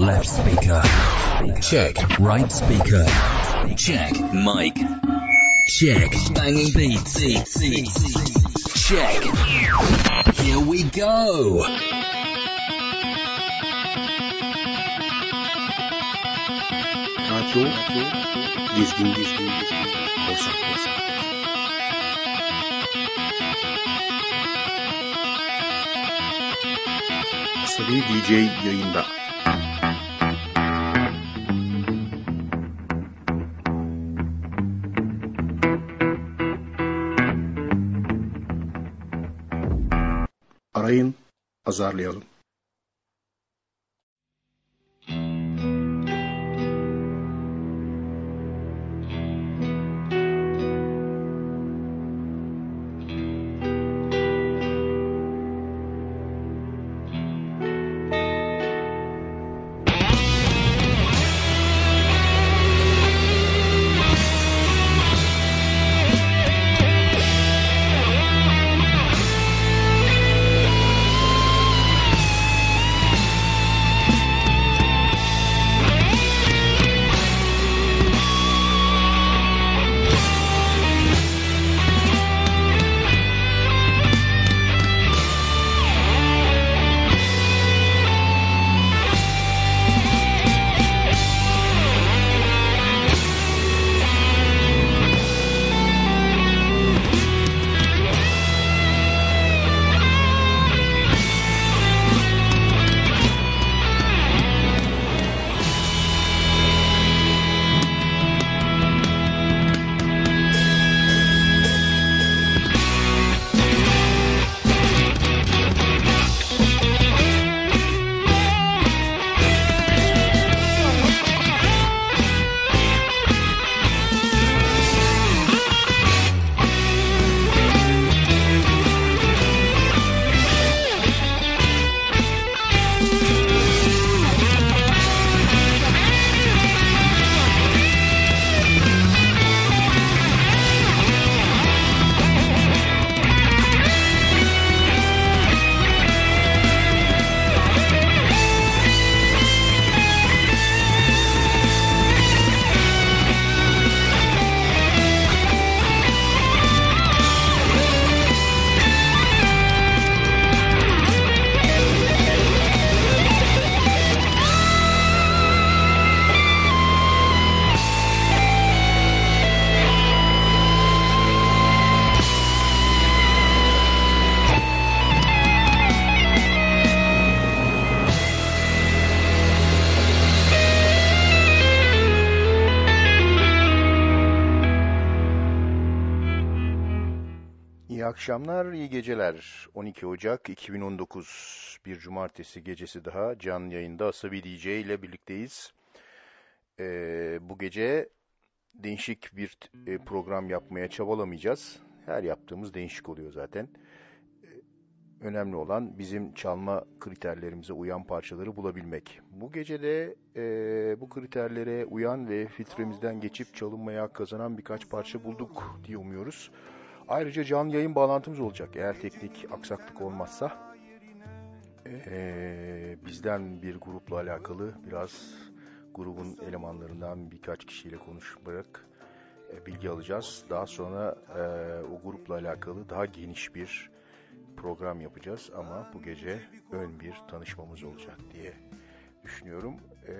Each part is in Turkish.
Left speaker. Check. Right speaker. Check. Mic. Check. Banging beats. Check. Here we go. Radyo, dizgin, dizgin, dizgin, korsan, korsan. Asabi DJ yayında. Azarlayalım. Akşamlar, iyi geceler. 12 Ocak 2019 bir cumartesi gecesi daha canlı yayında Asabi DJ ile birlikteyiz. Ee, bu gece değişik bir e, program yapmaya çabalamayacağız. Her yaptığımız değişik oluyor zaten. Ee, önemli olan bizim çalma kriterlerimize uyan parçaları bulabilmek. Bu gece de e, bu kriterlere uyan ve filtremizden geçip çalınmaya kazanan birkaç parça bulduk diye umuyoruz. Ayrıca canlı yayın bağlantımız olacak. Eğer teknik aksaklık olmazsa ee, bizden bir grupla alakalı biraz grubun elemanlarından birkaç kişiyle konuşarak e, bilgi alacağız. Daha sonra e, o grupla alakalı daha geniş bir program yapacağız ama bu gece ön bir tanışmamız olacak diye düşünüyorum. E,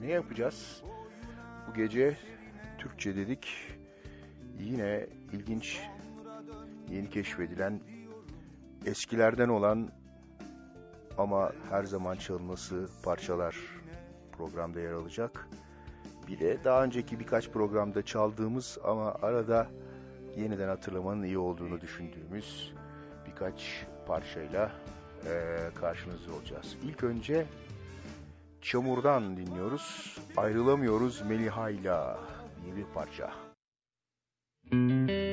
ne yapacağız? Bu gece Türkçe dedik. Yine ilginç, yeni keşfedilen, eskilerden olan ama her zaman çalınması parçalar programda yer alacak. Bir de daha önceki birkaç programda çaldığımız ama arada yeniden hatırlamanın iyi olduğunu düşündüğümüz birkaç parçayla e, karşınızda olacağız. İlk önce Çamur'dan dinliyoruz. Ayrılamıyoruz Meliha'yla diye bir parça. Música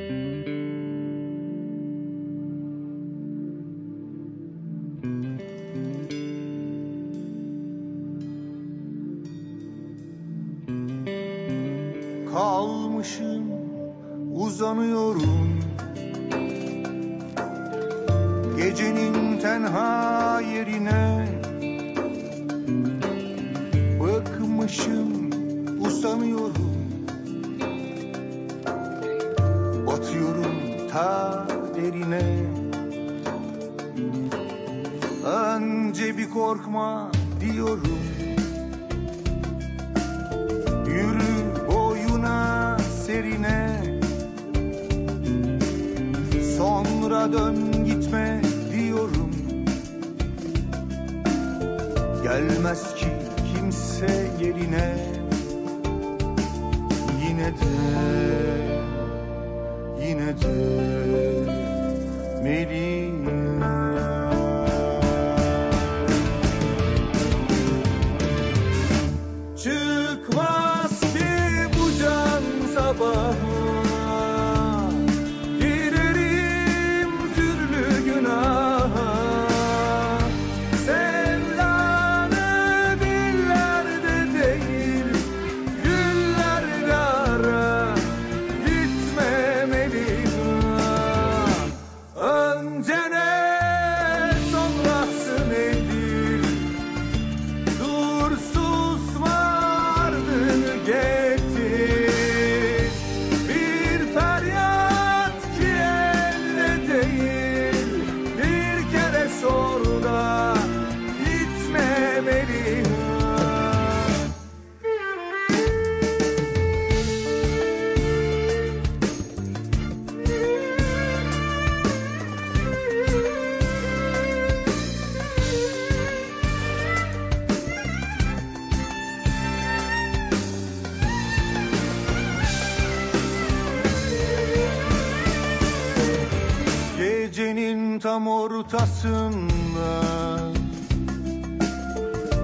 tam ortasında.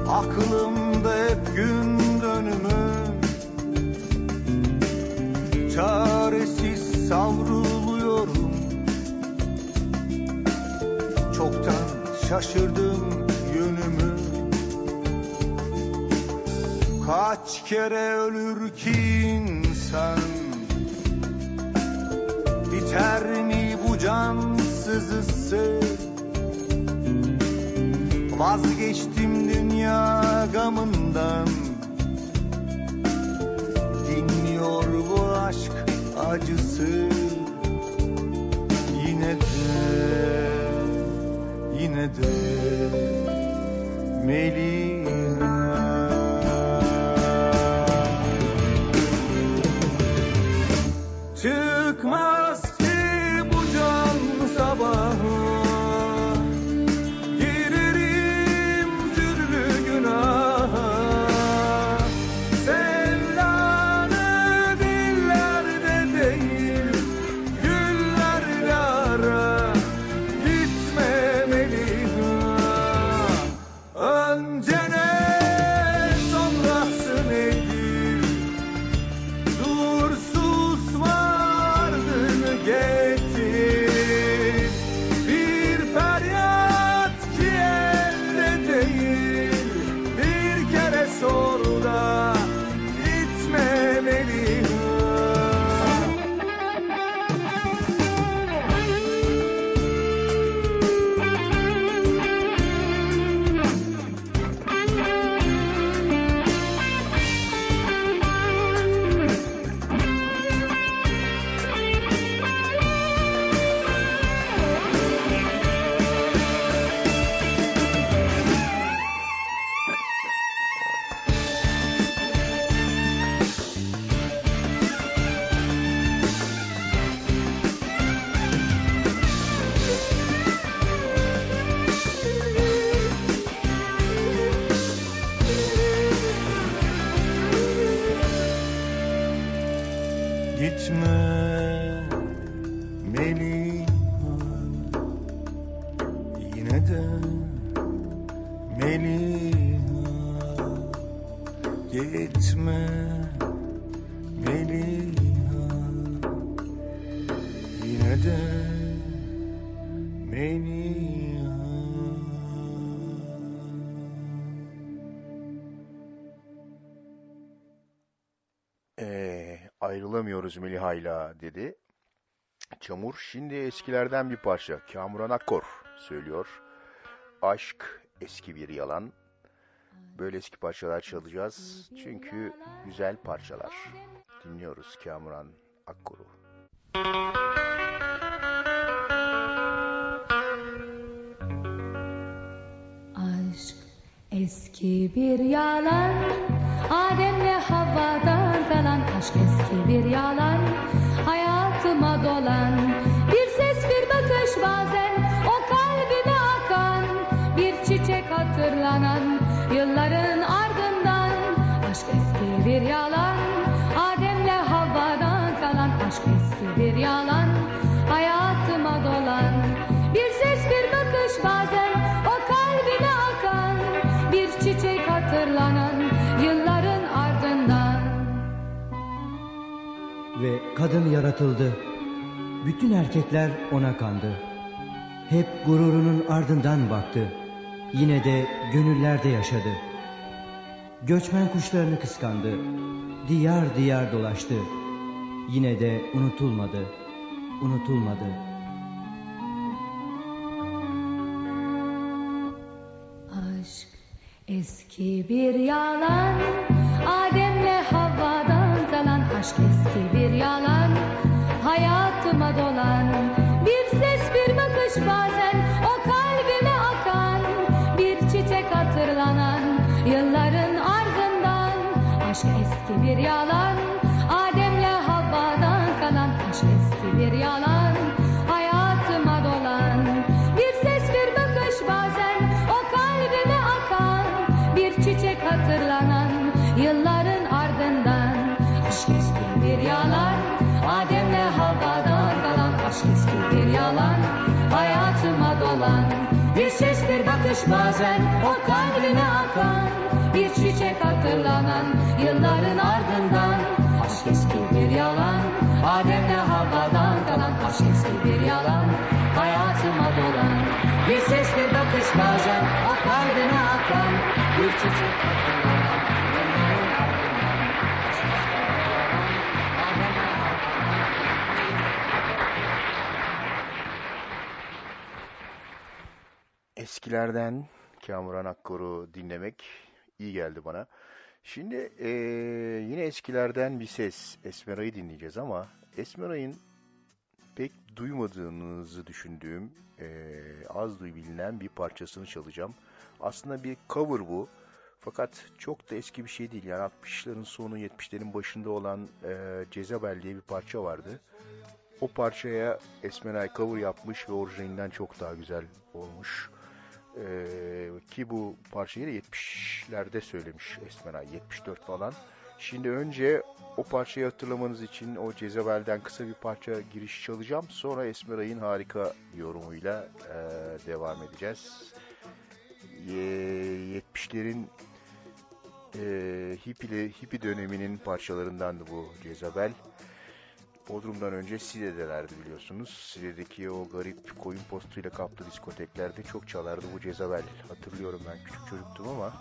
Aklımda hep gün dönümüm Çaresiz savruluyorum. Çoktan şaşırdım yönümü. Kaç kere ölür ki insan? Biter mi bu can sızısı Vazgeçtim dünya gamından. Dinliyor bu aşk acısı. Yine de, yine de Melih dinliyoruz Meliha'yla dedi. Çamur şimdi eskilerden bir parça. Kamuran Akkor söylüyor. Aşk eski bir yalan. Böyle eski parçalar çalacağız. Çünkü güzel parçalar. Dinliyoruz Kamuran Akkor'u. Aşk eski bir yalan. Ademle havada Aşk eski bir yalan kadın yaratıldı. Bütün erkekler ona kandı. Hep gururunun ardından baktı. Yine de gönüllerde yaşadı. Göçmen kuşlarını kıskandı. Diyar diyar dolaştı. Yine de unutulmadı. Unutulmadı. Aşk eski bir yalan kalan Aşk eski bir yalan Hayatıma dolan. Bir ses bir bakış bazen O kalbime akan. Bir çiçek hatırlanan Yılların ardından Aşk eski bir yalan bakış bazen O kalbime akan Bir çiçek hatırlanan Yılların ardından. Aşk eski bir yalan Adem'le Havva'dan kalan Aşk eski bir yalan. Hayatıma dolan Bir ses bir bakış bazen O kalbime akan Bir çiçek hatırlanan Eskilerden Kamuran Akkor'u dinlemek iyi geldi bana. Şimdi eee, yine eskilerden bir ses Esmera'yı dinleyeceğiz ama Esmera'nın pek duymadığınızı düşündüğüm eee, az duy bilinen bir parçasını çalacağım. Aslında bir cover bu. Fakat çok da eski bir şey değil. Yani 60'ların sonu 70'lerin başında olan eee Cezabel diye bir parça vardı. O parçaya Esmeray cover yapmış ve orijinalinden çok daha güzel olmuş. Ee, ki bu parçayı da 70'lerde söylemiş Esmeray 74 falan. Şimdi önce o parçayı hatırlamanız için o Cezabel'den kısa bir parça giriş çalacağım. Sonra Esmeray'ın harika yorumuyla e, devam edeceğiz. Ye- 70'lerin e, hippie, hippie döneminin parçalarındandı bu Cezabel. Bodrum'dan önce Side'delerdi biliyorsunuz. Side'deki o garip koyun postuyla kaplı diskoteklerde çok çalardı bu Cezabel. Hatırlıyorum ben küçük çocuktum ama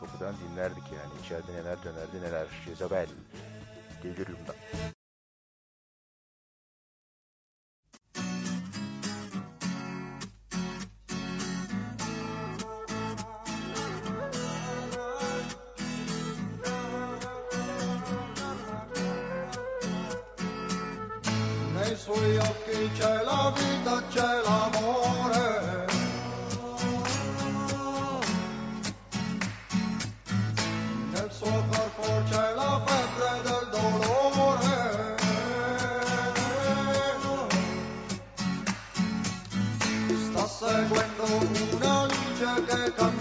kapıdan dinlerdik yani. İçeride neler dönerdi neler. Cezabel. Delirium'dan. Nei suoi occhi c'è la vita, c'è l'amore. Nel suo corpo c'è la febbre del dolore. Sta seguendo una luce che cammina.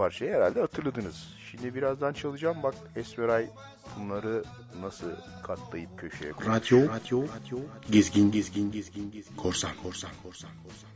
Parçayı herhalde hatırladınız. Şimdi birazdan çalacağım. Bak Esmeray bunları nasıl katlayıp köşeye koymuş. Radyo, radyo, radyo, gezgin, gezgin, gezgin, gezgin, korsan, korsan, korsan, korsan.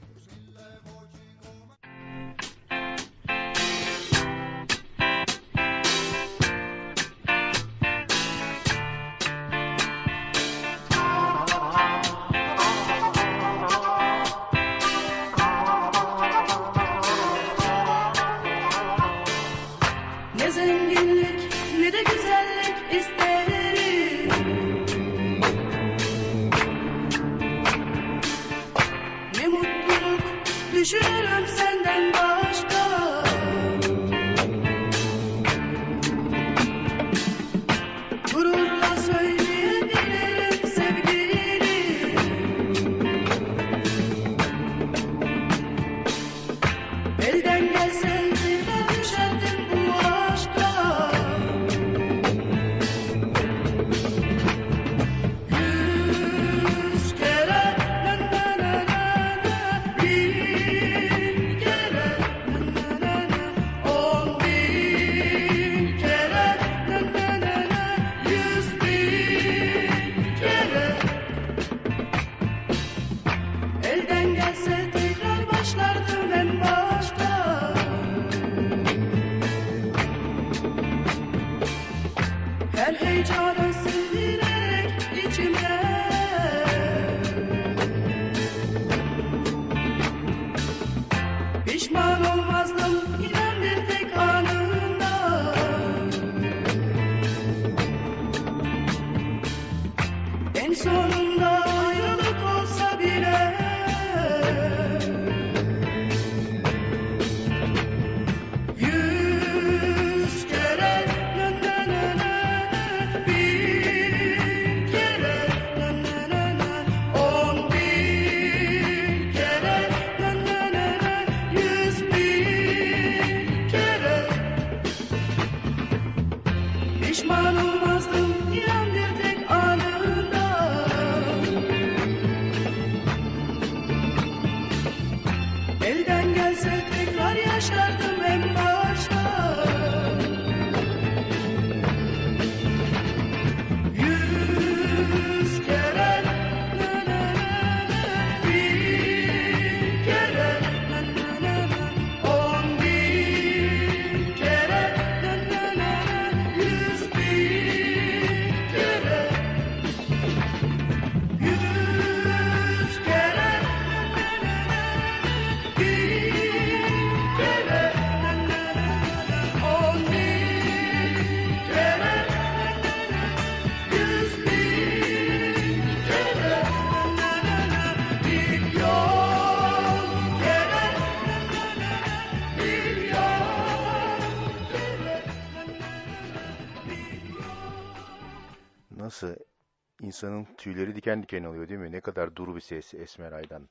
Tüyleri diken diken oluyor değil mi? Ne kadar duru bir ses Esmer Aydan.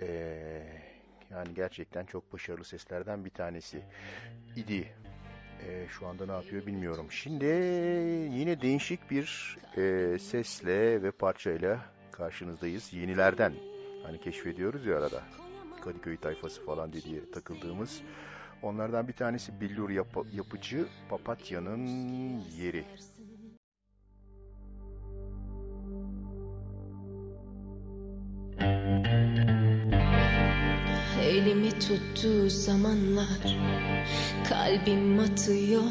Ee, yani gerçekten çok başarılı seslerden bir tanesi idi. Ee, şu anda ne yapıyor bilmiyorum. Şimdi yine değişik bir e, sesle ve parçayla karşınızdayız. Yenilerden. Hani keşfediyoruz ya arada. Kadıköy tayfası falan diye takıldığımız. Onlardan bir tanesi Billur Yap- Yapıcı Papatya'nın Yeri. Elimi tuttuğu zamanlar kalbim atıyor.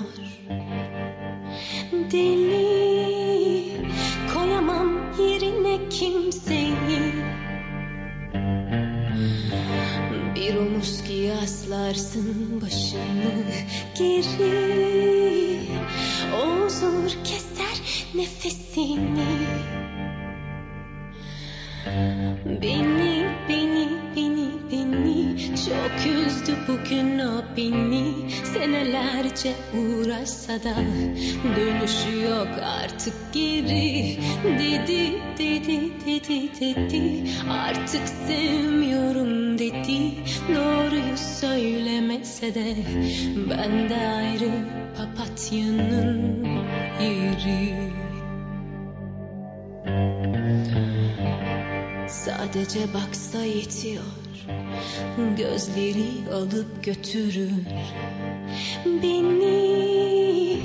Deli koyamam yerine kimseyi. Bir omuz ki yaslarsın başını geri. O huzur keser nefesini Beni, beni, beni, beni çok üzdü bugün o beni. Senelerce uğraşsa da dönüşü yok artık geri. Dedi, dedi, dedi, dedi. Artık sevmiyorum dedi. Doğruyu söylemese de ben de ayrı papatyanın yeri Sadece baksa yetiyor. Gözleri alıp götürür. Beni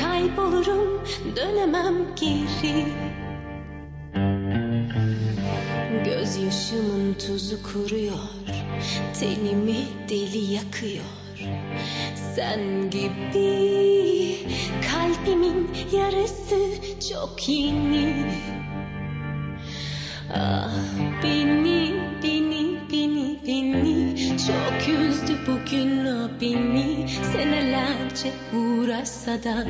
Kaybolurum dönemem geri. Gözyaşımın tuzu kuruyor Tenimi deli yakıyor. Sen gibi Kalbimin yarısı çok yeni Ah beni, beni, beni, beni. Çok üzdü bugün o beni. Senelerce uğraşsa da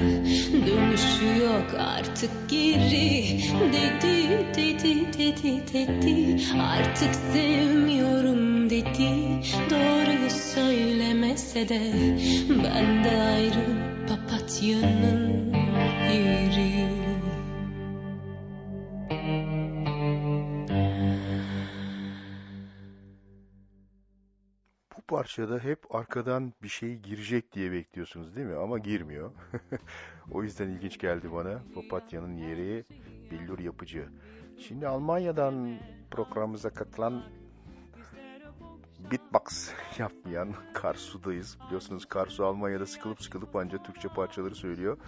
dönüşü yok artık geri. Dedi dedi dedi dedi. Artık sevmiyorum dedi. Doğruyu söylemese de ben de ayrı papatyanın yeri. Bu parçada hep arkadan bir şey girecek diye bekliyorsunuz değil mi? Ama girmiyor. o yüzden ilginç geldi bana. Papatya'nın yeri billur yapıcı. Şimdi Almanya'dan programımıza katılan beatbox yapmayan Karsu'dayız. Biliyorsunuz Karsu Almanya'da sıkılıp sıkılıp ancak Türkçe parçaları söylüyor.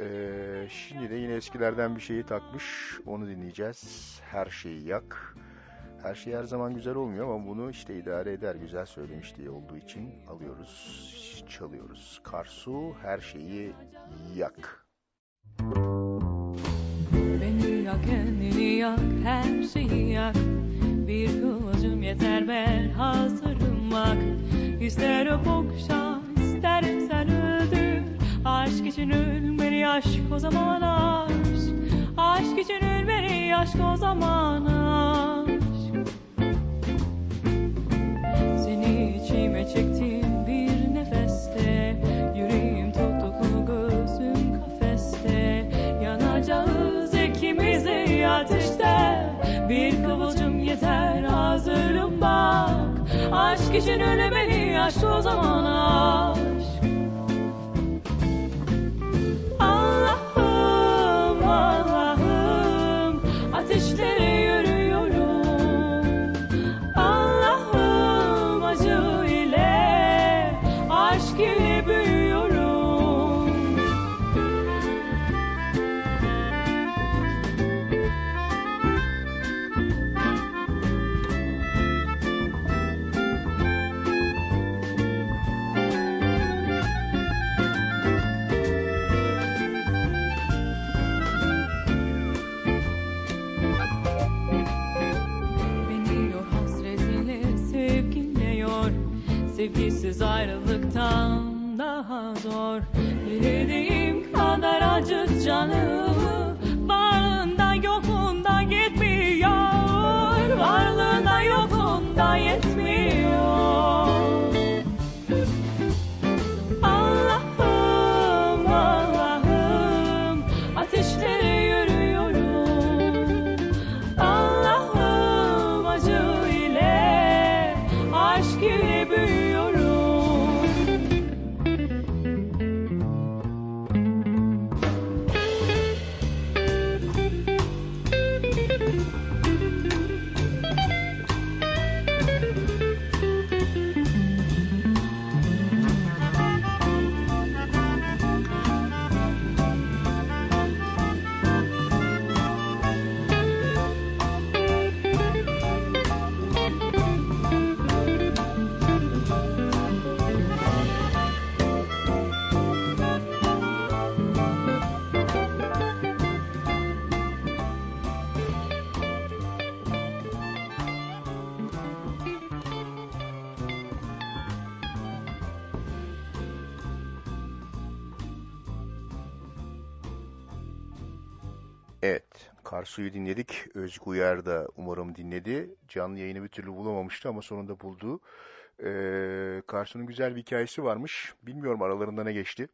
Ee, şimdi de yine eskilerden bir şeyi takmış. Onu dinleyeceğiz. Her şeyi yak. Her şey her zaman güzel olmuyor ama bunu işte idare eder. Güzel söylemiş diye olduğu için alıyoruz, çalıyoruz. Karsu her şeyi yak. Beni yak kendini yak her şeyi yak Bir kıvılcım yeter ben hazırım bak İster öp okşa isterim sen öldür Aşk için ölmeli aşk o zaman aşk Aşk için ölmeli aşk o zaman aşk bir nefeste Yüreğim tuttu gözüm kafeste. Yanacağız ikimiz de ateşte Bir kıvılcım yeter hazırım bak. Aşk için ölemeli aşk o zaman aşk Sevgisiz ayrılıktan daha zor. Dilediğim kadar acıt canımı Varlığında yokunda yetmiyor Varlığında yokunda yetmiyor Karsu'yu dinledik. Özgü Uyar da umarım dinledi. Canlı yayını bir türlü bulamamıştı ama sonunda buldu. Ee, Karsu'nun güzel bir hikayesi varmış. Bilmiyorum aralarında ne geçti.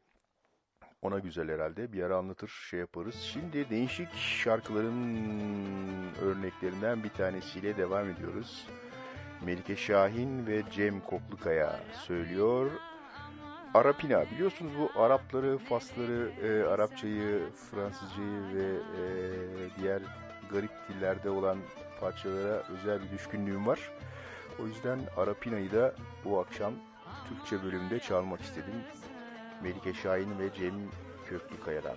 Ona güzel herhalde. Bir ara anlatır, şey yaparız. Şimdi değişik şarkıların örneklerinden bir tanesiyle devam ediyoruz. Melike Şahin ve Cem Koklukaya söylüyor. Arapina biliyorsunuz bu Arapları, Fasları, e, Arapçayı, Fransızcayı ve e, diğer garip dillerde olan parçalara özel bir düşkünlüğüm var. O yüzden Arapina'yı da bu akşam Türkçe bölümde çalmak istedim. Melike Şahin ve Cem Köklükaya'dan.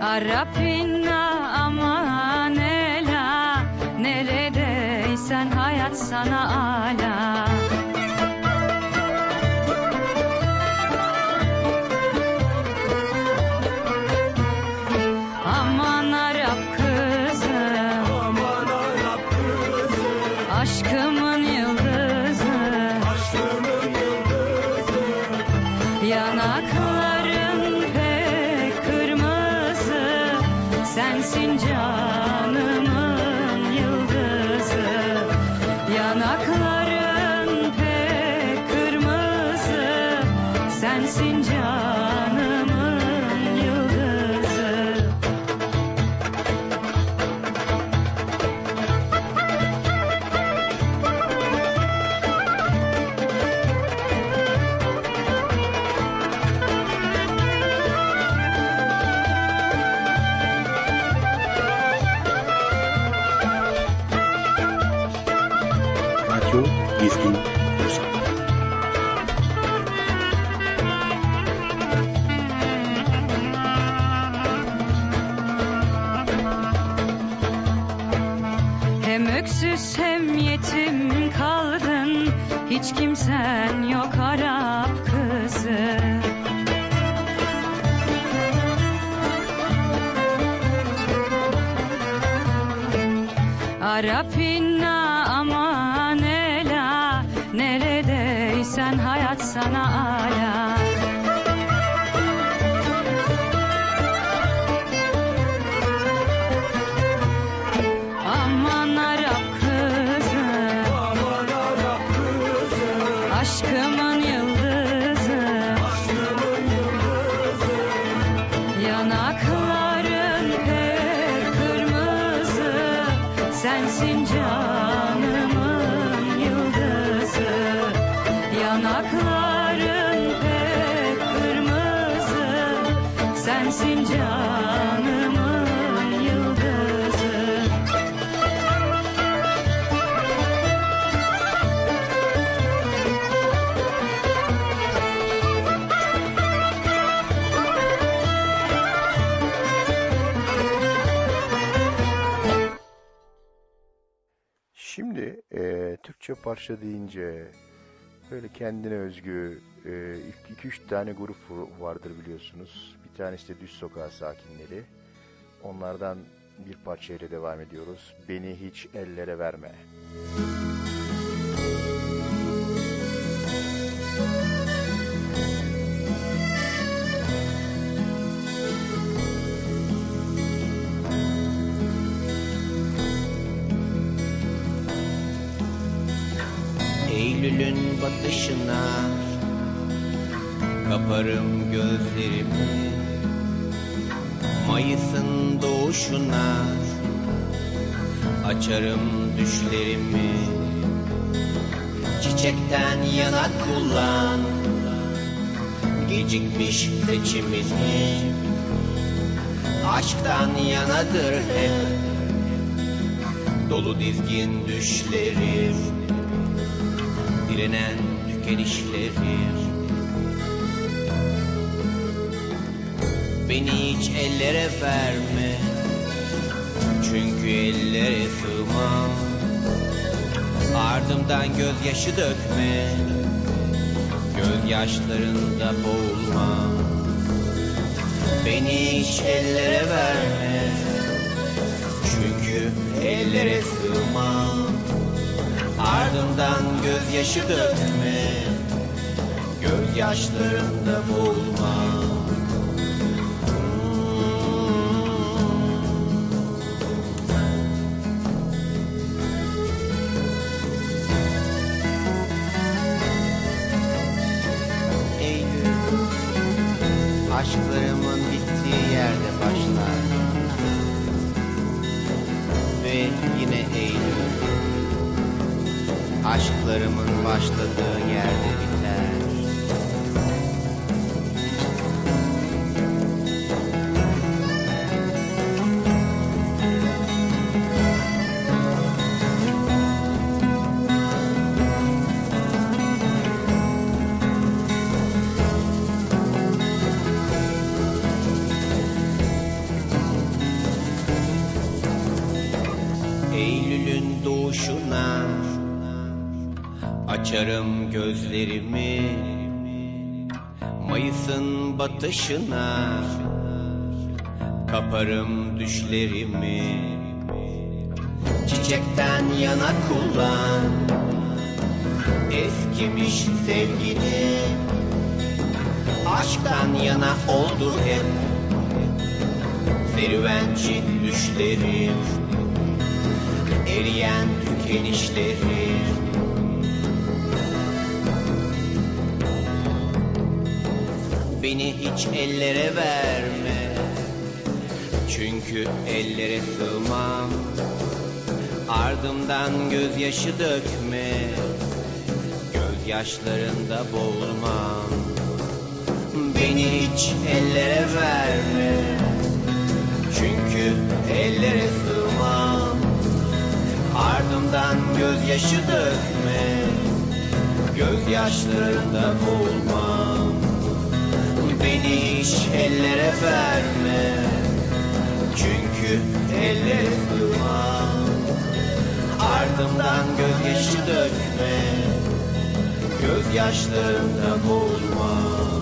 Aman Hiç Şimdi e, Türkçe parça deyince böyle kendine özgü 2-3 tane grup vardır biliyorsunuz. Bir tanesi de Düz Sokağı sakinleri. Onlardan bir parçayla devam ediyoruz. Beni hiç ellere verme. Eylül'ün batışına Kaparım gözlerimi Mayıs'ın doğuşuna Açarım düşlerimi. Çiçekten yana kullan Gecikmiş seçimini. Aşktan yanadır hep Dolu dizgin düşlerim direnen tükenişleri Beni hiç ellere verme Çünkü ellere sığmam. Ardımdan gözyaşı dökme. Gözyaşlarında boğulma. Beni hiç ellere verme. Çünkü ellere sığmam. Ardından gözyaşı dökme. Gözyaşlarında boğulma gözlerimi Mayıs'ın batışına Kaparım düşlerimi. Çiçekten yana kullan Eskimiş sevgini. Aşktan yana oldu hep Serüvenci düşlerim. Eriyen tükenişlerim Beni hiç ellere verme. Çünkü ellere sığmam. Ardımdan gözyaşı dökme. Gözyaşlarında boğulmam. Beni hiç ellere verme. Çünkü ellere sığmam. Ardımdan gözyaşı dökme. Gözyaşlarında boğulmam Beni hiç ellere verme. Çünkü elle durmam Ardımdan gözyaşı dökme Gözyaşlarında boğulmam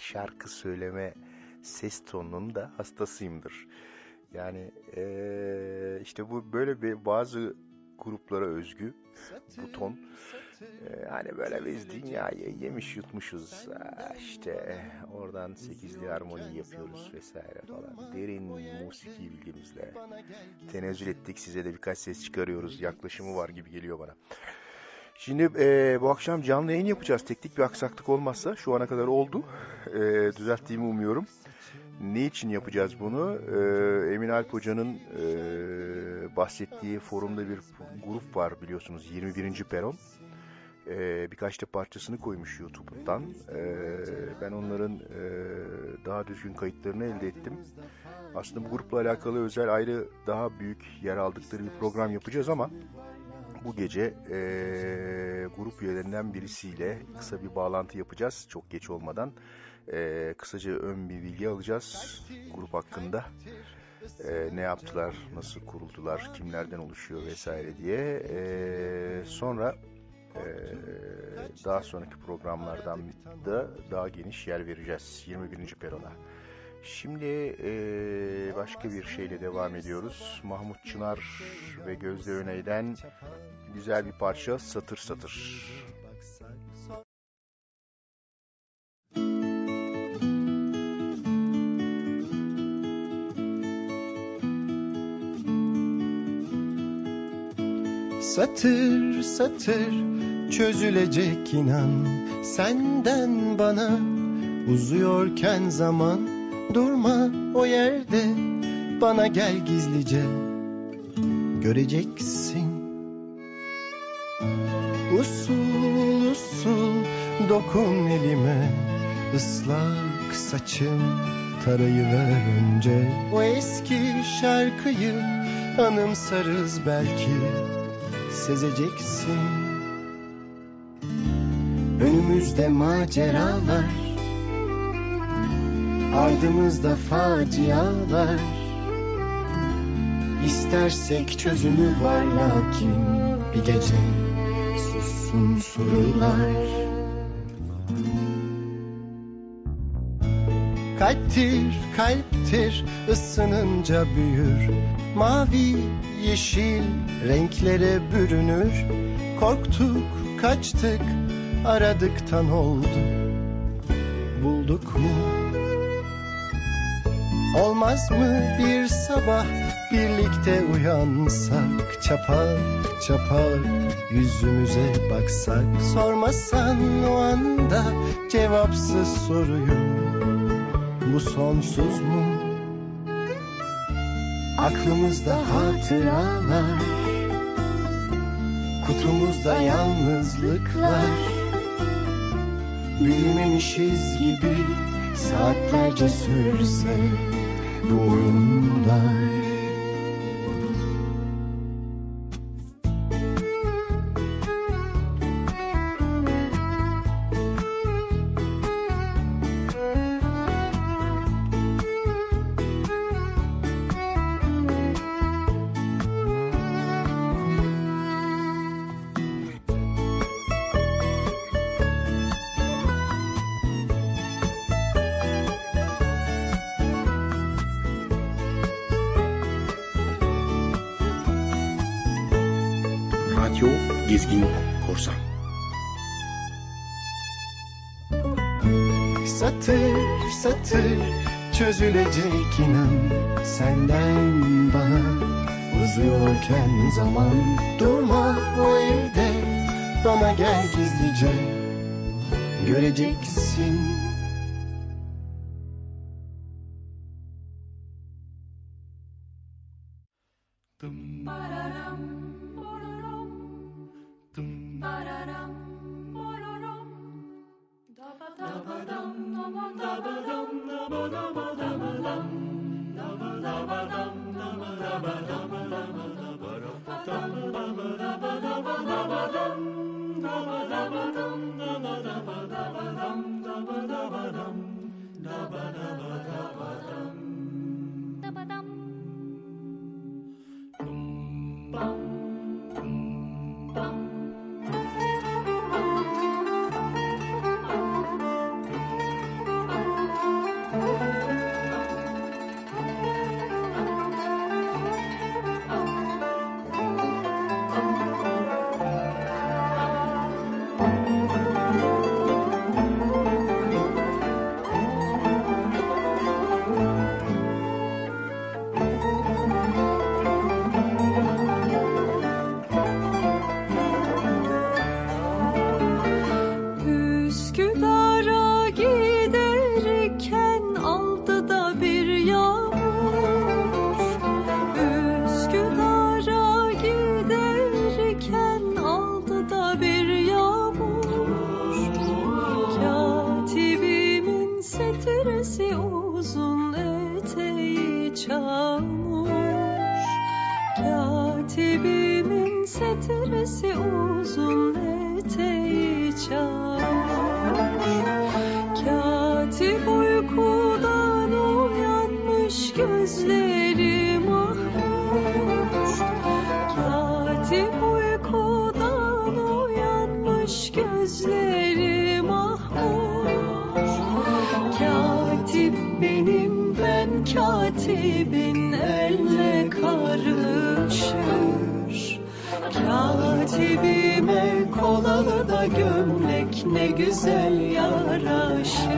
şarkı söyleme ses tonunun da hastasıyımdır. Yani eee, işte bu böyle bir bazı gruplara özgü bu ton. Hani böyle biz dünyayı yemiş yutmuşuz. İşte oradan sekizli harmoni yapıyoruz vesaire falan. Derin musiki bilgimizle tenezzül ettik. Size de birkaç ses çıkarıyoruz. Yaklaşımı var gibi geliyor bana. Şimdi e, bu akşam canlı yayın yapacağız. Teknik bir aksaklık olmazsa şu ana kadar oldu. E, düzelttiğimi umuyorum. Ne için yapacağız bunu? E, Emin Alp Hoca'nın e, bahsettiği forumda bir grup var biliyorsunuz 21. Peron. E, birkaç da parçasını koymuş YouTube'dan. E, ben onların e, daha düzgün kayıtlarını elde ettim. Aslında bu grupla alakalı özel ayrı daha büyük yer aldıkları bir program yapacağız ama bu gece eee, grup üyelerinden birisiyle kısa bir bağlantı yapacağız çok geç olmadan. Eee, kısaca ön bir bilgi alacağız grup hakkında. Eee, ne yaptılar, nasıl kuruldular, kimlerden oluşuyor vesaire diye. Eee, sonra eee, daha sonraki programlardan da daha geniş yer vereceğiz 21. Peron'a. Şimdi eee, başka bir şeyle devam ediyoruz. Mahmut Çınar ve Gözde Öney'den güzel bir parça Satır Satır. Satır satır çözülecek inan senden bana uzuyorken zaman durma o yerde bana gel gizlice. Göreceksin. Usul usul dokun elime ıslak saçım tarayıver önce. O eski şarkıyı anımsarız belki sezeceksin. Önümüzde maceralar Ardımızda facialar. İstersek çözümü var lakin Bir gece sussun sorular. Kalptir kalptir ısınınca büyür. Mavi yeşil renklere bürünür. Korktuk kaçtık aradıktan oldu. Bulduk mu? Olmaz mı bir sabah birlikte uyansak Çapar çapar yüzümüze baksak Sormasan o anda cevapsız soruyu Bu sonsuz mu? Aklımızda hatıralar Kutumuzda yalnızlıklar Büyümemişiz gibi Saatlerce sürse Bu oyunlar Radyo çözülecek inan Senden bana. Uzuyorken zaman Durma o evde. Bana gel gizlice. Göreceksin Katip benim ben katibin elle karışır. Katibime kolalı da gömlek ne güzel yaraşır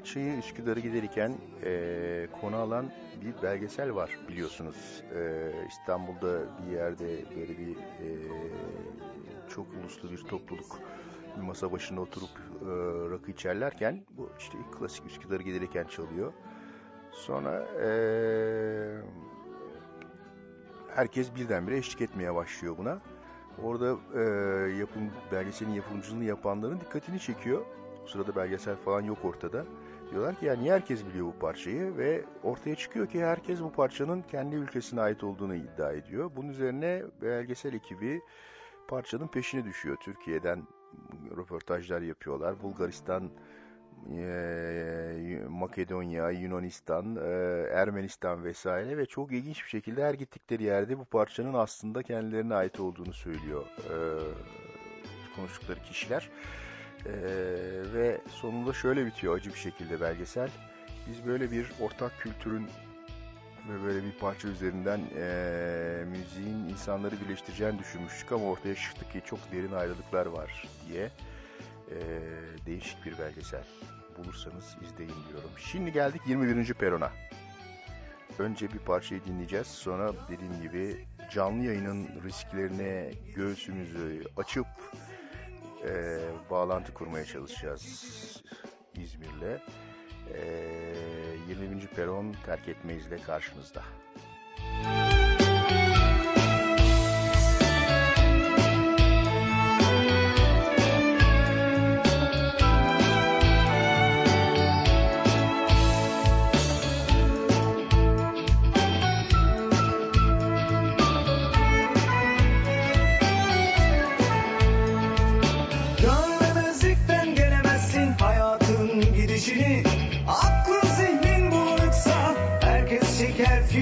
Parçayı Üsküdar'a giderken eee konu alan bir belgesel var biliyorsunuz. Eee, İstanbul'da bir yerde böyle bir eee, çok uluslu bir topluluk bir masa başında oturup eee, rakı içerlerken bu işte klasik Üsküdar'a giderken çalıyor. Sonra eee, herkes birdenbire eşlik etmeye başlıyor buna. Orada eee yapım, belgeselin yapımcılığını yapanların dikkatini çekiyor. Bu sırada belgesel falan yok ortada. Diyorlar ki ya niye herkes biliyor bu parçayı ve ortaya çıkıyor ki herkes bu parçanın kendi ülkesine ait olduğunu iddia ediyor. Bunun üzerine belgesel ekibi parçanın peşine düşüyor. Türkiye'den röportajlar yapıyorlar. Bulgaristan, eee, Makedonya, Yunanistan, eee, Ermenistan vesaire ve çok ilginç bir şekilde her gittikleri yerde bu parçanın aslında kendilerine ait olduğunu söylüyor eee, konuştukları kişiler. Eee, ve sonunda şöyle bitiyor acı bir şekilde belgesel. Biz böyle bir ortak kültürün ve böyle bir parça üzerinden eee, müziğin insanları birleştireceğini düşünmüştük ama ortaya çıktı ki çok derin ayrılıklar var diye Eee, değişik bir belgesel. Bulursanız izleyin diyorum. Şimdi geldik 21. perona. Önce bir parçayı dinleyeceğiz. Sonra dediğim gibi canlı yayının risklerine göğsümüzü açıp eee, bağlantı kurmaya çalışacağız İzmir'le. Eee 20. peron terk etmeyizle karşınızda.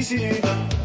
Visita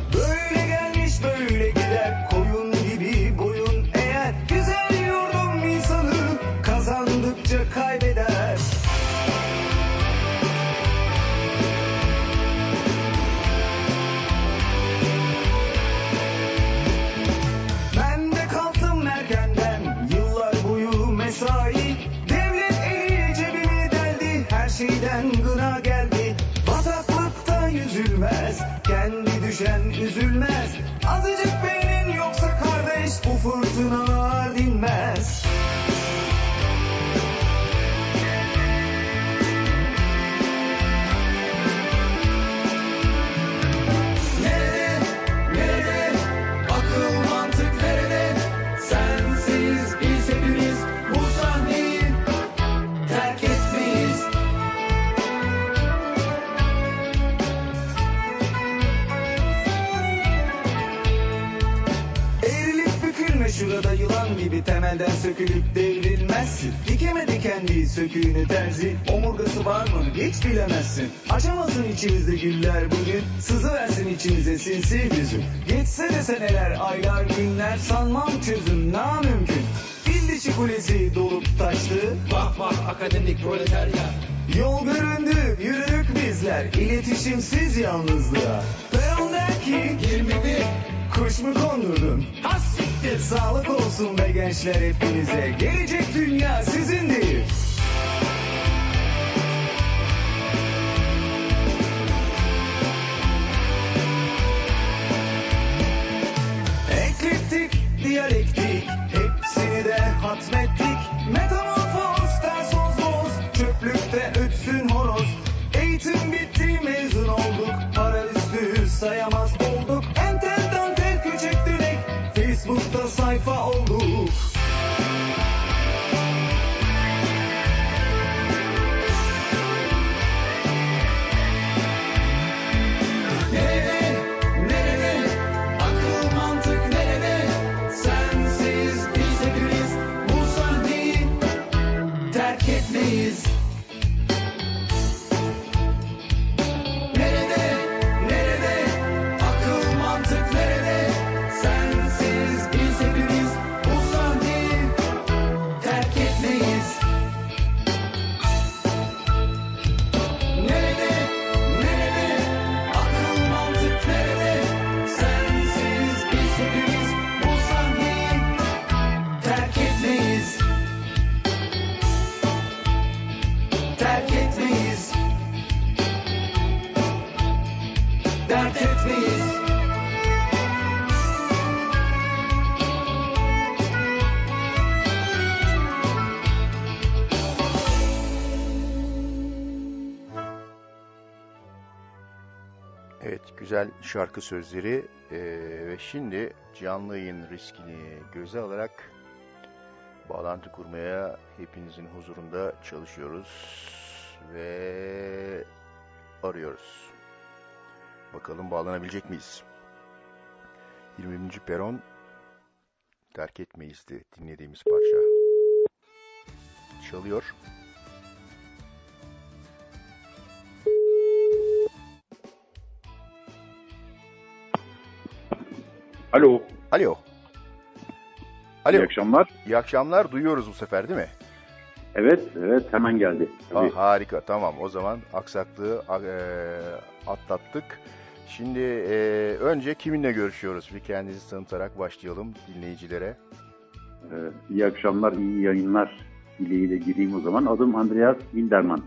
gibi temelden sökülüp devrilmezsin. Dikemedi kendi söküğünü terzi, omurgası var mı hiç bilemezsin. Açamasın içimizde güller bugün, sızı versin içimize sinsi hüzün. Geçse de seneler, aylar, günler sanmam çözüm na mümkün. Fil dişi kulesi dolup taştı. Vah vah akademik proletarya. Yol göründü, yürüdük bizler iletişimsiz yalnızlığa. Peron der ki 21 kuş mu kondurdun? Has sağlık olsun be gençler hepinize. Gelecek dünya sizindir. Güzel şarkı sözleri Ee, ve şimdi canlı riskini göze alarak bağlantı kurmaya hepinizin huzurunda çalışıyoruz ve arıyoruz. Bakalım bağlanabilecek miyiz? 21. peron terk etmeyizdi dinlediğimiz parça. Çalıyor. Alo. Alo. Alo. İyi akşamlar. İyi akşamlar. Duyuyoruz bu sefer değil mi? Evet, evet hemen geldi. Tabii. Harika. Tamam. O zaman aksaklığı e, atlattık. Şimdi e, önce kiminle görüşüyoruz? Bir kendinizi tanıtarak başlayalım dinleyicilere. Ee, iyi akşamlar, iyi yayınlar dileğiyle gireyim o zaman. Adım Andreas Winderman.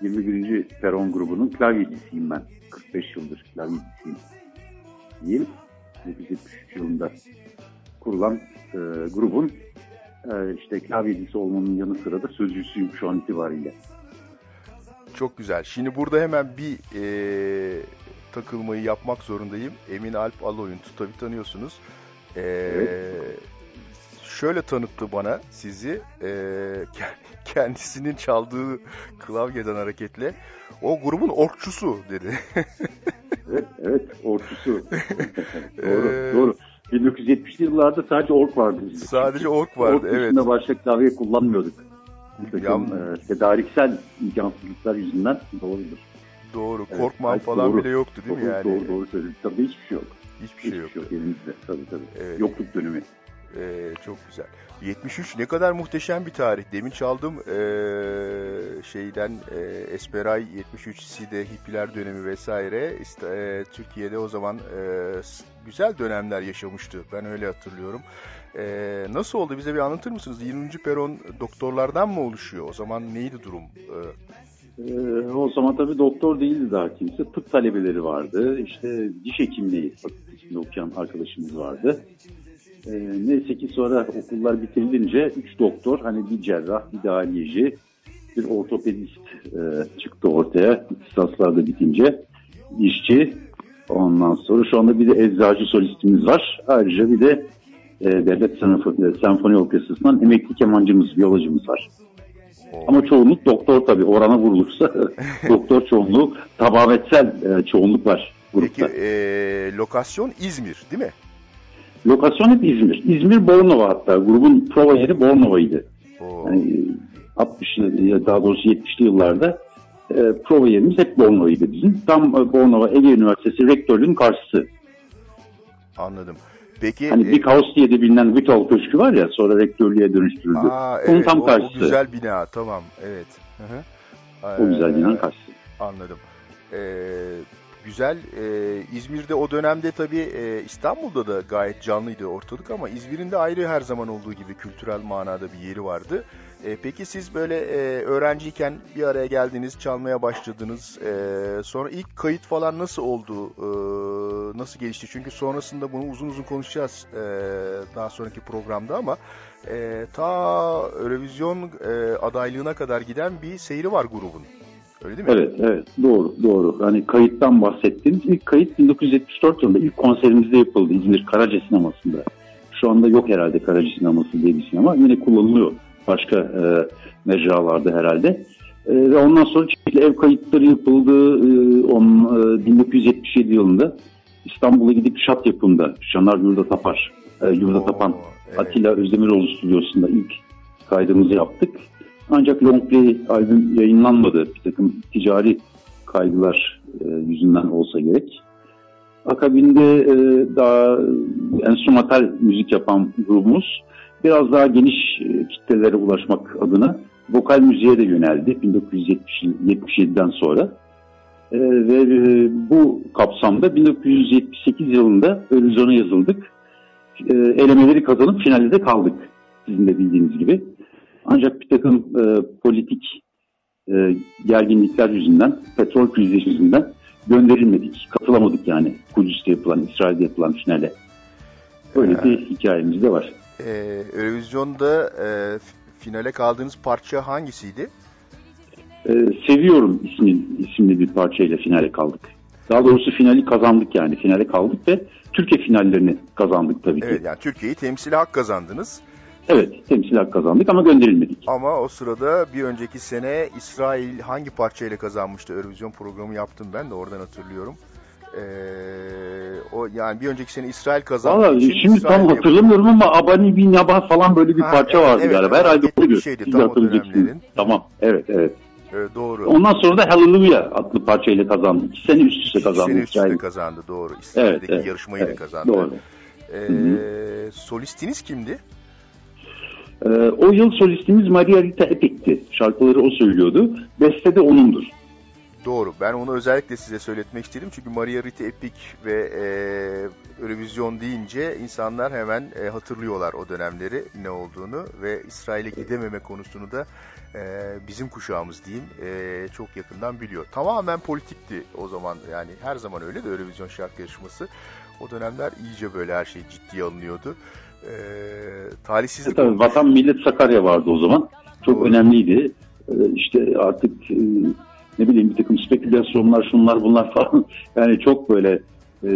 21. Peron grubunun klavyecisiyim ben. 45 yıldır klavyecisiyim. Diyeyim. 1973 yılında kurulan e, grubun e, işte klavyecisi olmanın yanı sıra da sözcüsüyüm şu an itibariyle. Çok güzel. Şimdi burada hemen bir e, takılmayı yapmak zorundayım. Emin Alp Aloy'un tabii tanıyorsunuz. E, Şöyle tanıttı bana sizi. E, ke- kendisinin çaldığı klavyeden hareketle o grubun orkçusu dedi. Evet, evet orkusu. doğru, doğru. 1970'li yıllarda sadece ork vardı bizde. Sadece ork vardı, ork dışında evet. başka klavye kullanmıyorduk. Bir takım Ya- e, tedariksel imkansızlıklar yüzünden doğrudur. Doğru. Evet, Korkman falan doğru. bile yoktu değil mi Doğru, yani? Doğru doğru söyledin. Tabii hiçbir şey yok. Hiçbir şey yoktu. yok elimizde. Tabii tabii. Evet. Yokluk dönemi. Ee, çok güzel. 73 ne kadar muhteşem bir tarih. Demin çaldım ee, şeyden ee, Esperay 73 Side hippiler dönemi vesaire. Ee, Türkiye'de o zaman s- güzel dönemler yaşamıştı. Ben öyle hatırlıyorum. Ee, nasıl oldu? Bize bir anlatır mısınız? 20. peron doktorlardan mı oluşuyor? O zaman neydi durum? Ee, o zaman tabii doktor değildi daha kimse. Tıp talebeleri vardı. İşte diş hekimliği fakültesinde okuyan arkadaşımız vardı. Ee, neyse ki sonra okullar bitirilince üç doktor, hani bir cerrah, bir dahiliyeci, bir ortopedist e, çıktı ortaya. İhtisaslar da bitince. dişçi. Ondan sonra şu anda bir de eczacı solistimiz var. Ayrıca bir de e, Devlet Senfoni, Senfoni Orkestrası'ndan emekli kemancımız, biyolojimiz var. Ama çoğunluk doktor tabii orana vurulursa doktor çoğunluğu tabavetsel e, çoğunluk var Peki grupta. ee, lokasyon İzmir değil mi? Lokasyon hep İzmir. İzmir Bornova hatta grubun prova yeri Bornova'ydı. Yani 60'lı ya daha doğrusu 70'li yıllarda e, prova yerimiz hep Bornova'ydı bizim. Tam e, Bornova Ege Üniversitesi rektörlüğünün karşısı. Anladım. Peki Hani e, Big House diye de bilinen Vital Köşkü var ya sonra rektörlüğe dönüştürüldü. Aa, Onun evet, tam o, o karşısı. güzel bina tamam evet. Hı hı. O güzel Ee, binanın karşısı. Anladım. Ee, güzel. Ee, İzmir'de o dönemde tabii e, İstanbul'da da gayet canlıydı ortalık ama İzmir'in de ayrı her zaman olduğu gibi kültürel manada bir yeri vardı. Ee, peki siz böyle e, öğrenciyken bir araya geldiniz, çalmaya başladınız. Ee, sonra ilk kayıt falan nasıl oldu? Ee, nasıl gelişti? Çünkü sonrasında bunu uzun uzun konuşacağız e, daha sonraki programda ama e, ta Eurovision e, adaylığına kadar giden bir seyri var grubun. Öyle değil mi? Evet, evet. Doğru, doğru. Hani kayıttan bahsettiniz. İlk kayıt 1974 yılında ilk konserimizde yapıldı İzmir Karaca Sineması'nda. Şu anda yok herhalde Karaca Sineması diye bir sinema. Yine kullanılıyor başka e, mecralarda herhalde. E, ve ondan sonra çeşitli ev kayıtları yapıldı. E, on, e, 1977 yılında İstanbul'a gidip şat yapımda Şanar Yurda Tapar, e, Yurda Tapan Atilla Özdemiroğlu stüdyosunda ilk kaydımızı yaptık. Ancak long play albüm yayınlanmadı. Bir takım ticari kaygılar e, yüzünden olsa gerek. Akabinde e, daha enstrümantal müzik yapan grubumuz biraz daha geniş e, kitlelere ulaşmak adına vokal müziğe de yöneldi 1977'den sonra. E, ve e, bu kapsamda 1978 yılında Eurovision'a yazıldık. E, elemeleri kazanıp finalde de kaldık sizin de bildiğiniz gibi. Ancak bir takım e, politik e, gerginlikler yüzünden, petrol krizi yüzünden gönderilmedik. Katılamadık yani Kudüs'te yapılan, İsrail'de yapılan finale. Böyle bir hikayemiz de var. Ee, Eurovision'da e, finale kaldığınız parça hangisiydi? E, Seviyorum ismi, isimli bir parçayla finale kaldık. Daha doğrusu finali kazandık yani. Finale kaldık ve Türkiye finallerini kazandık tabii ki. Evet yani Türkiye'yi temsile hak kazandınız. Evet, temsil hak kazandık ama gönderilmedik. Ama o sırada bir önceki sene İsrail hangi parçayla kazanmıştı? Eurovision programı yaptım ben de oradan hatırlıyorum. Ee, o yani bir önceki sene İsrail kazandı. Valla şimdi İsrail tam hatırlamıyorum ama Abani bin Yaba falan böyle bir Ha, parça evet, vardı evet, galiba. evet, Herhalde hareketli bir şeydi Siz tam o dönemlerin. Tamam, evet, evet. Ee, doğru. Ondan sonra da Hallelujah adlı parçayla kazandı. İki sene üst üste kazandı sene üst üste İsrail. kazandı doğru. İsrail'deki evet, yarışmayı da evet, kazandı. doğru. Ee, solistiniz kimdi? Ee, o yıl solistimiz Maria Rita Epic'ti. Şarkıları o söylüyordu. Beste de onundur. Doğru. Ben onu özellikle size söyletmek istedim. Çünkü Maria Rita Epic ve e, Eurovision deyince insanlar hemen e, hatırlıyorlar o dönemleri ne olduğunu ve İsrail'e gidememe konusunu da e, bizim kuşağımız diyeyim e, çok yakından biliyor. Tamamen politikti o zaman yani her zaman öyle de Eurovision şarkı yarışması. O dönemler iyice böyle her şey ciddiye alınıyordu. E, talihsizlik Tabii olmuş. Vatan Millet Sakarya vardı o zaman. Çok önemliydi. Ee, işte artık e, ne bileyim bir takım spekülasyonlar şunlar bunlar falan. Yani çok böyle e,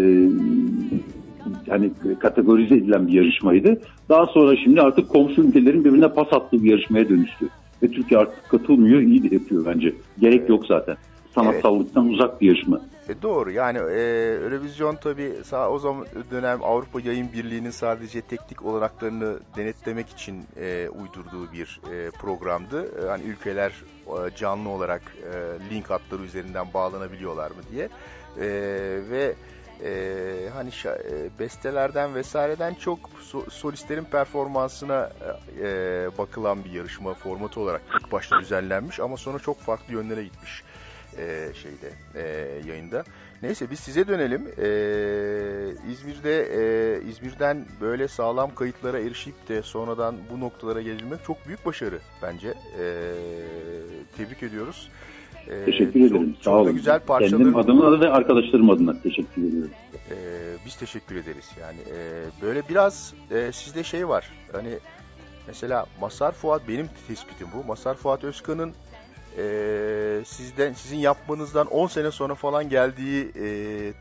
yani kategorize edilen bir yarışmaydı. Daha sonra şimdi artık komşu ülkelerin birbirine pas attığı bir yarışmaya dönüştü. Ve Türkiye artık katılmıyor, iyi de yapıyor bence. Gerek yok zaten. Sanatsallıktan uzak bir yarışma. E, doğru yani e, Eurovision tabi o zaman dönem Avrupa Yayın Birliği'nin sadece teknik olanaklarını denetlemek için e, uydurduğu bir e, programdı. E, hani ülkeler e, canlı olarak e, link hatları üzerinden bağlanabiliyorlar mı diye. E, ve e, hani şa, e, bestelerden vesaireden çok so, solistlerin performansına e, bakılan bir yarışma formatı olarak ilk başta düzenlenmiş ama sonra çok farklı yönlere gitmiş e, şeyde e, yayında. Neyse biz size dönelim. E, İzmir'de e, İzmir'den böyle sağlam kayıtlara erişip de sonradan bu noktalara gelmek çok büyük başarı bence. E, tebrik ediyoruz. E, teşekkür çok, ederim. Sağ çok olun. Güzel parçalar. Kendim adına ve arkadaşlarım adına teşekkür ediyorum. E, biz teşekkür ederiz. Yani e, böyle biraz e, sizde şey var. Hani mesela Masar Fuat benim tespitim bu. Masar Fuat Özkan'ın e, sizden sizin yapmanızdan 10 sene sonra falan geldiği e,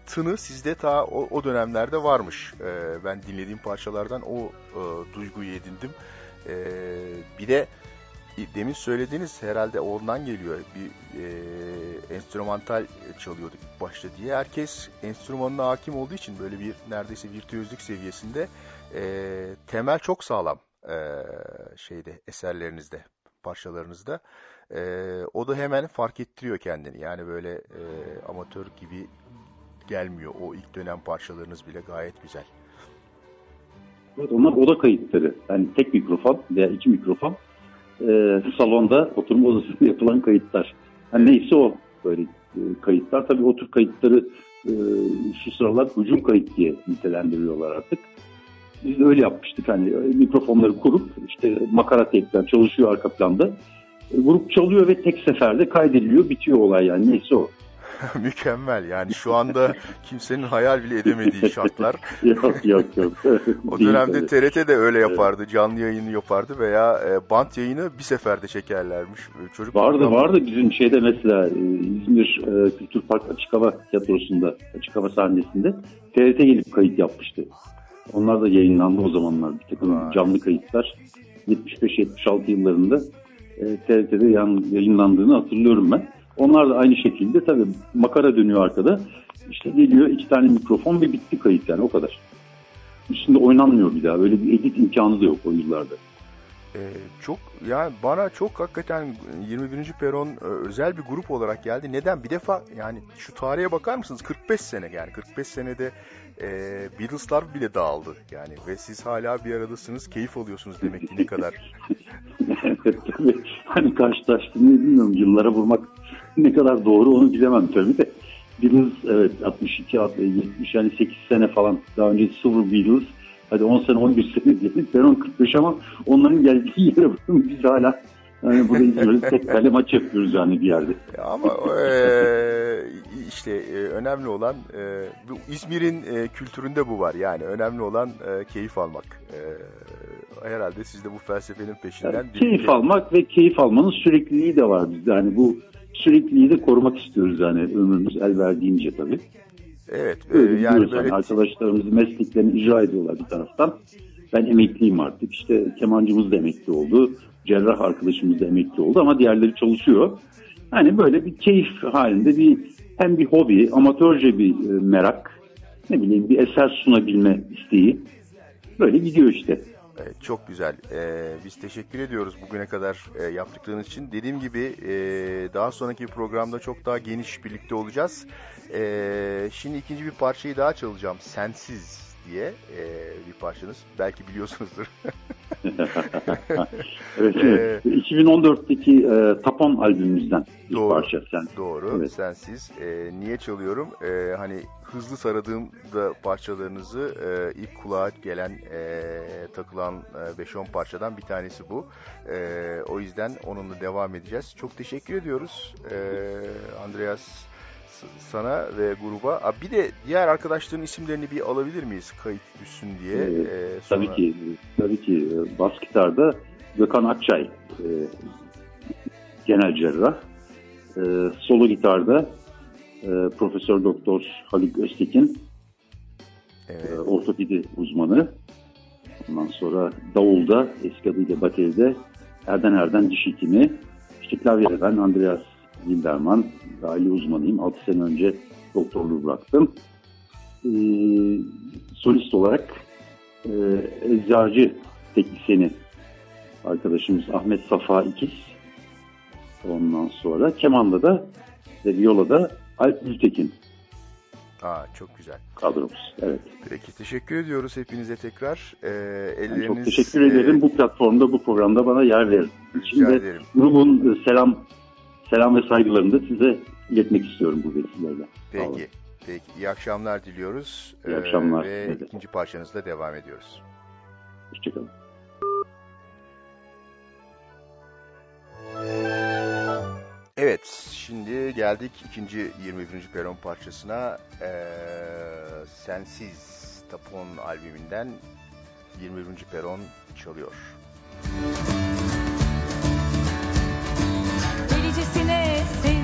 tını sizde ta o, o dönemlerde varmış. E, ben dinlediğim parçalardan o e, duyguyu edindim. E, bir de demin söylediğiniz herhalde ondan geliyor. Bir e, enstrümantal çalıyorduk başta diye. Herkes enstrümanına hakim olduğu için böyle bir neredeyse virtüözlük seviyesinde e, temel çok sağlam e, şeyde eserlerinizde, parçalarınızda. E, o da hemen fark ettiriyor kendini. Yani böyle e, amatör gibi gelmiyor. O ilk dönem parçalarınız bile gayet güzel. Evet, onlar oda kayıtları. Yani tek mikrofon veya iki mikrofon e, salonda oturma odasında yapılan kayıtlar. Yani neyse o böyle e, kayıtlar. Tabii o tür kayıtları e, şu sıralar hücum kayıt diye nitelendiriyorlar artık. Biz de öyle yapmıştık. Hani mikrofonları kurup işte makara tepkiler çalışıyor arka planda grup çalıyor ve tek seferde kaydediliyor bitiyor olay yani neyse o. Mükemmel yani şu anda kimsenin hayal bile edemediği şartlar. yok yok yok. o dönemde TRT de öyle yapardı. Canlı yayını yapardı veya e, bant yayını bir seferde çekerlermiş. Çocuk vardı program... vardı bizim şeyde mesela e, İzmir e, Kültür Park Açık Hava Tiyatrosu'nda Açık Hava sahnesinde TRT gelip kayıt yapmıştı. Onlar da yayınlandı o zamanlar bir takım canlı kayıtlar. 75-76 yıllarında e, TRT'de yayınlandığını hatırlıyorum ben. Onlar da aynı şekilde tabii makara dönüyor arkada. İşte geliyor iki tane mikrofon ve bitti kayıt yani o kadar. Üstünde oynanmıyor bir daha. Böyle bir edit imkanı da yok o yıllarda. Ee, çok yani bana çok hakikaten 21. Peron e, özel bir grup olarak geldi. Neden? Bir defa yani şu tarihe bakar mısınız? 45 sene yani 45 senede e, Beatles'lar bile dağıldı yani ve siz hala bir aradasınız, keyif alıyorsunuz demek ki ne kadar. Hani karşılaştığını bilmiyorum. Yıllara vurmak ne kadar doğru onu bilemem tabii de. Beatles evet 62, 70 yani 8 sene falan daha önce Silver Beatles hadi 10 sene 11 sene diyelim ben 10 45 ama onların geldiği yere biz hala yani burada İzmir'de tek kale maç yapıyoruz yani bir yerde. Ama e, işte e, önemli olan e, bu İzmir'in e, kültüründe bu var. Yani önemli olan e, keyif almak. E, herhalde siz de bu felsefenin peşinden. Yani keyif bir... almak ve keyif almanın sürekliliği de var bizde. Yani bu sürekliliği de korumak istiyoruz yani ömrümüz el verdiğince tabii. Evet. Öyle yani böyle... arkadaşlarımız mesleklerini icra ediyorlar bir taraftan. Ben emekliyim artık. İşte kemancımız da emekli oldu. Cerrah arkadaşımız da emekli oldu ama diğerleri çalışıyor. Hani böyle bir keyif halinde bir hem bir hobi, amatörce bir e, merak, ne bileyim bir eser sunabilme isteği. Böyle gidiyor işte. Evet, çok güzel. Ee, biz teşekkür ediyoruz bugüne kadar e, yaptıklarınız için. Dediğim gibi e, daha sonraki programda çok daha geniş birlikte olacağız. E, şimdi ikinci bir parçayı daha çalacağım. Sensiz diye e, bir parçanız. Belki biliyorsunuzdur. evet, evet. Ee, 2014'teki e, Tapan albümümüzden bir doğru, parça. Sen. Doğru, evet. sensiz. E, niye çalıyorum? E, hani hızlı saradığımda parçalarınızı e, ilk kulağa gelen e, takılan e, 5-10 parçadan bir tanesi bu. E, o yüzden onunla devam edeceğiz. Çok teşekkür ediyoruz. E, Andreas sana ve gruba. Bir de diğer arkadaşların isimlerini bir alabilir miyiz kayıt düşsün diye? Ee, ee, sonra... Tabii ki. Tabii ki. Bas gitarda Gökhan Akçay e, genel cerrah. E, solo gitarda e, Profesör Doktor Haluk Öztekin evet. e, ortopedi uzmanı. Ondan sonra davulda eski adıyla bateride Erden Erden diş hekimi. İşte klavyede ben Andreas Wilderman, dahili uzmanıyım. 6 sene önce doktorluğu bıraktım. E, solist olarak e, eczacı teknisyeni arkadaşımız Ahmet Safa İkiz. Ondan sonra kemanda da ve violada Alp Gültekin Aa, çok güzel. kadromuz. Evet. Peki teşekkür ediyoruz hepinize tekrar. Ee, elleriniz, çok teşekkür ederim bu platformda, bu programda bana yer verdiğiniz için Rica ve ederim. grubun e, selam selam ve saygılarını da size iletmek istiyorum bu vesileyle. Peki. Peki. İyi akşamlar diliyoruz. İyi Ee, akşamlar ve size de. ikinci parçanızla devam ediyoruz. Hoşçakalın. Evet, şimdi geldik ikinci 21. peron parçasına. Ee, Sensiz Tapon albümünden 21. peron çalıyor. Delicesine sevdim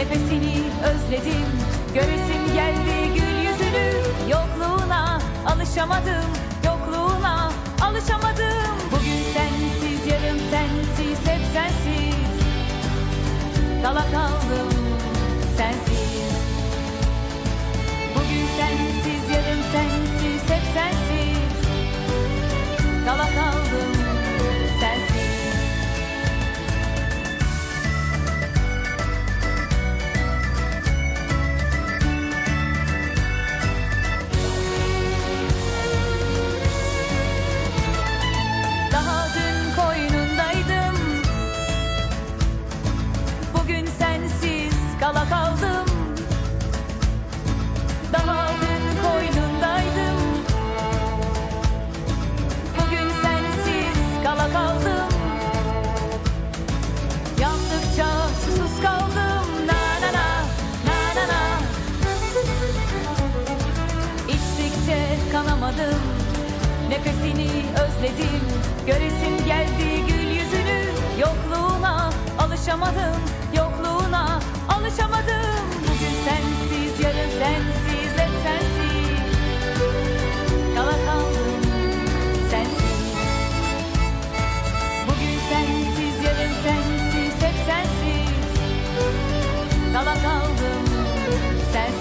Nefesini özledim Göresim geldi gül yüzünü. Yokluğuna alışamadım Yokluğuna alışamadım. Bugün sensiz yarın sensiz Hep sensiz. Kala kaldım sensiz. Bugün sensiz yarın sensiz Hep sensiz. Kala kaldım Nefesini özledim. Göresim geldi gül yüzünü Yokluğuna. Alışamadım Yokluğuna. Alışamadım. Bugün sensiz yarın sensiz Hep sensiz. Kala kaldım sensiz. Bugün sensiz yarın sensiz Hep sensiz. Kala kaldım Sensiz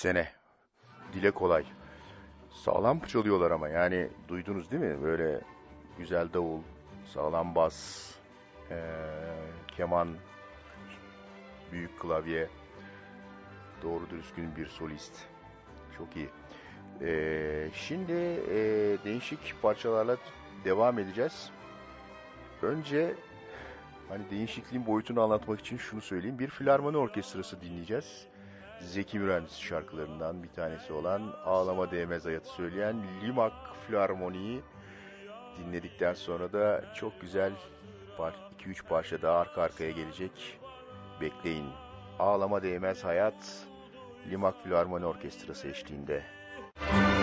sene. Dile kolay. Sağlam çalıyorlar ama yani duydunuz değil mi? Böyle güzel davul, sağlam bas, eee, keman, büyük klavye, doğru düzgün bir solist. Çok iyi. Eee, şimdi eee, değişik parçalarla devam edeceğiz. Önce hani değişikliğin boyutunu anlatmak için şunu söyleyeyim. Bir filarmoni orkestrası dinleyeceğiz. Zeki Müren şarkılarından bir tanesi olan Ağlama Değmez Hayatı söyleyen Limak Filarmoni'yi dinledikten sonra da çok güzel 2-3 parça daha arka arkaya gelecek. Bekleyin. Ağlama Değmez Hayat Limak Filarmoni Orkestrası eşliğinde. hatıra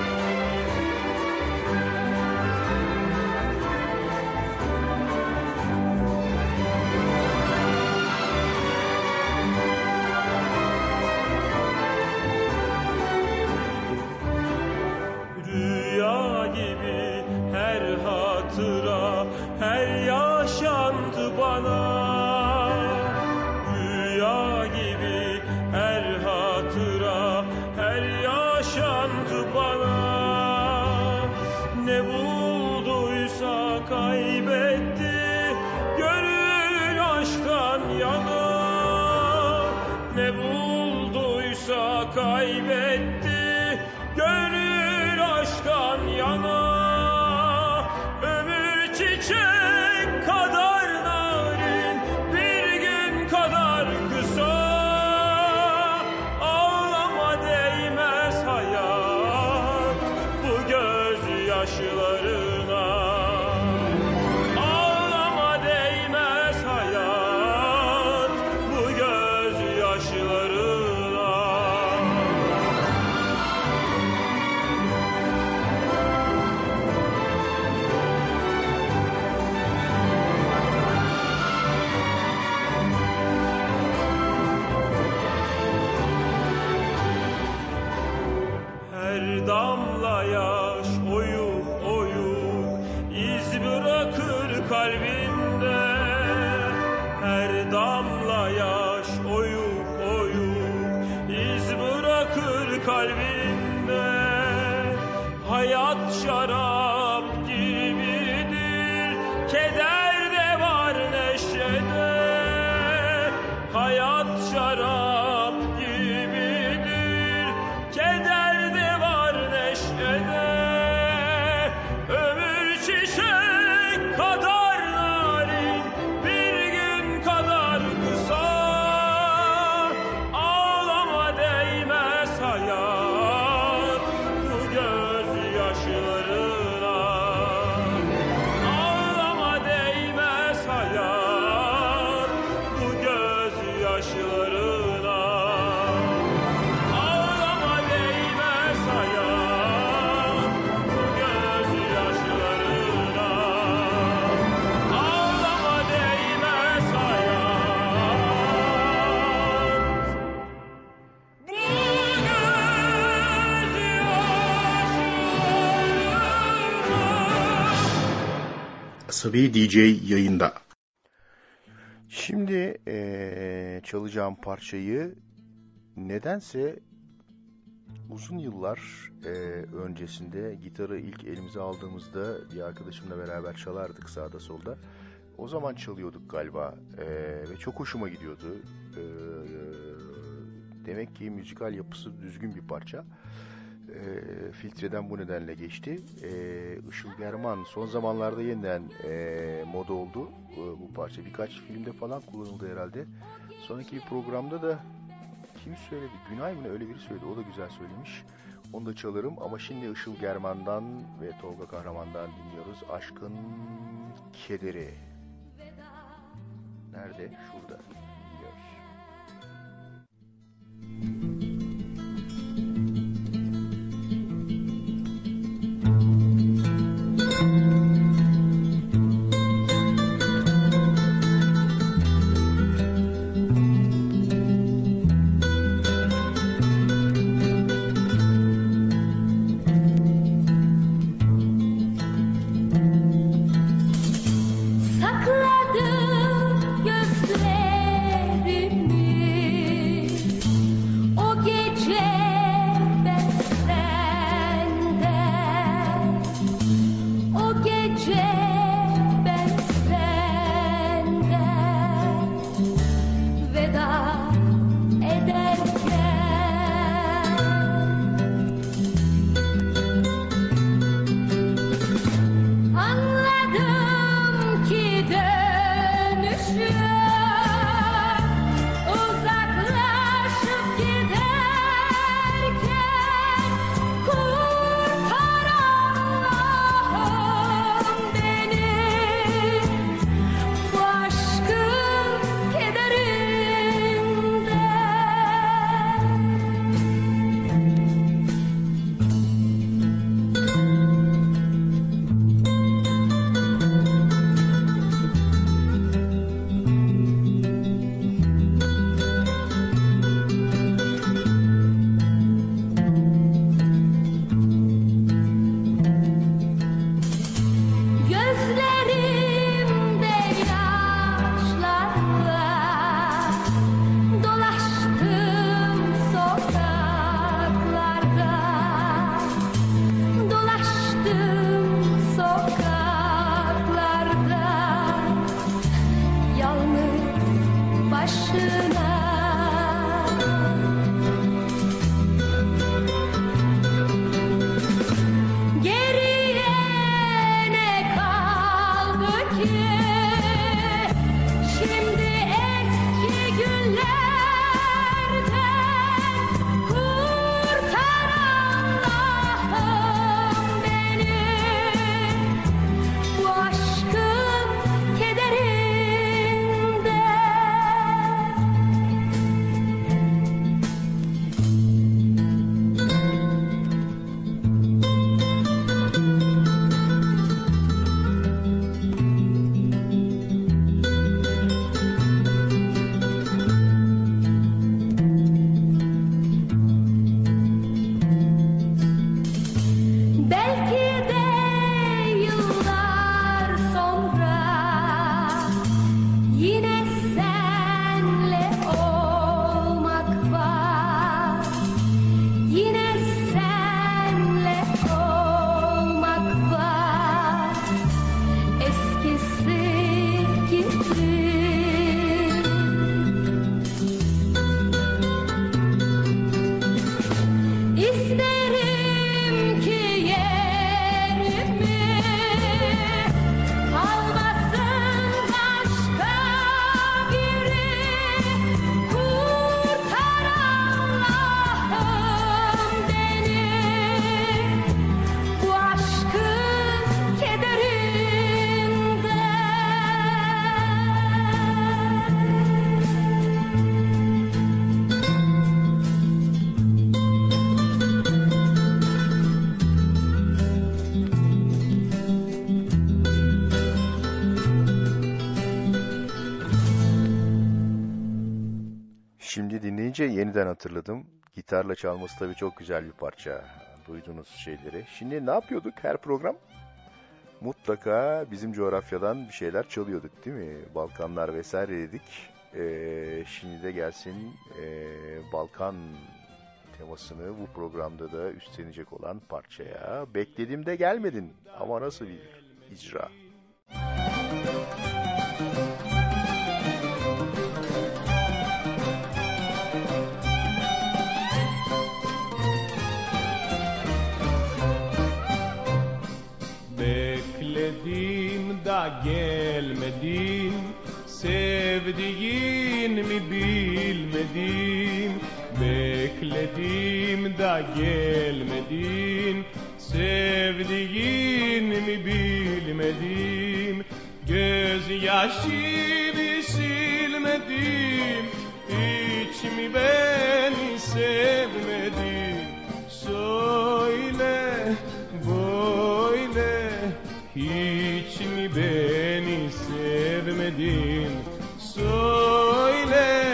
Asabi DJ yayında. Şimdi eee, çalacağım parçayı nedense uzun yıllar eee, öncesinde gitarı ilk elimize aldığımızda bir arkadaşımla beraber çalardık sağda solda. O zaman çalıyorduk galiba Eee, ve çok hoşuma gidiyordu. Eee, demek ki müzikal yapısı düzgün bir parça. Eee, filtreden bu nedenle geçti. Eee Işıl German son zamanlarda yeniden eee, moda oldu eee, bu parça. Birkaç filmde falan kullanıldı herhalde. Sonraki bir programda da kim söyledi? Günay mı öyle biri söyledi. O da güzel söylemiş. Onu da çalarım ama şimdi Işıl German'dan ve Tolga Kahraman'dan dinliyoruz. Aşkın Kederi. Nerede? Şurada. Dinleyince yeniden hatırladım. Gitarla çalması tabii çok güzel bir parça. Duyduğunuz şeyleri. Şimdi ne yapıyorduk her program? Mutlaka bizim coğrafyadan bir şeyler çalıyorduk değil mi? Balkanlar vesaire dedik. Ee, şimdi de gelsin ee, Balkan temasını bu programda da üstlenecek olan parçaya. Beklediğimde gelmedin ama nasıl bir icra? Bekledim gelmedin? Sevdiğin mi bilmedim Bekledim da gelmedin. Sevdiğin mi bilmedim Gözyaşımı silmedim. Hiç mi beni sevmedin sevmedin Söyle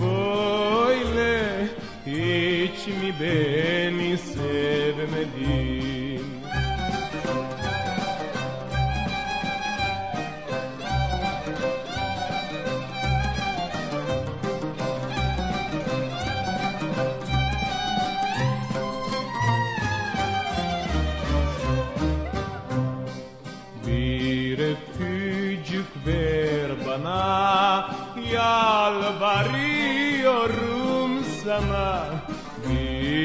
böyle hiç mi beni sevmedin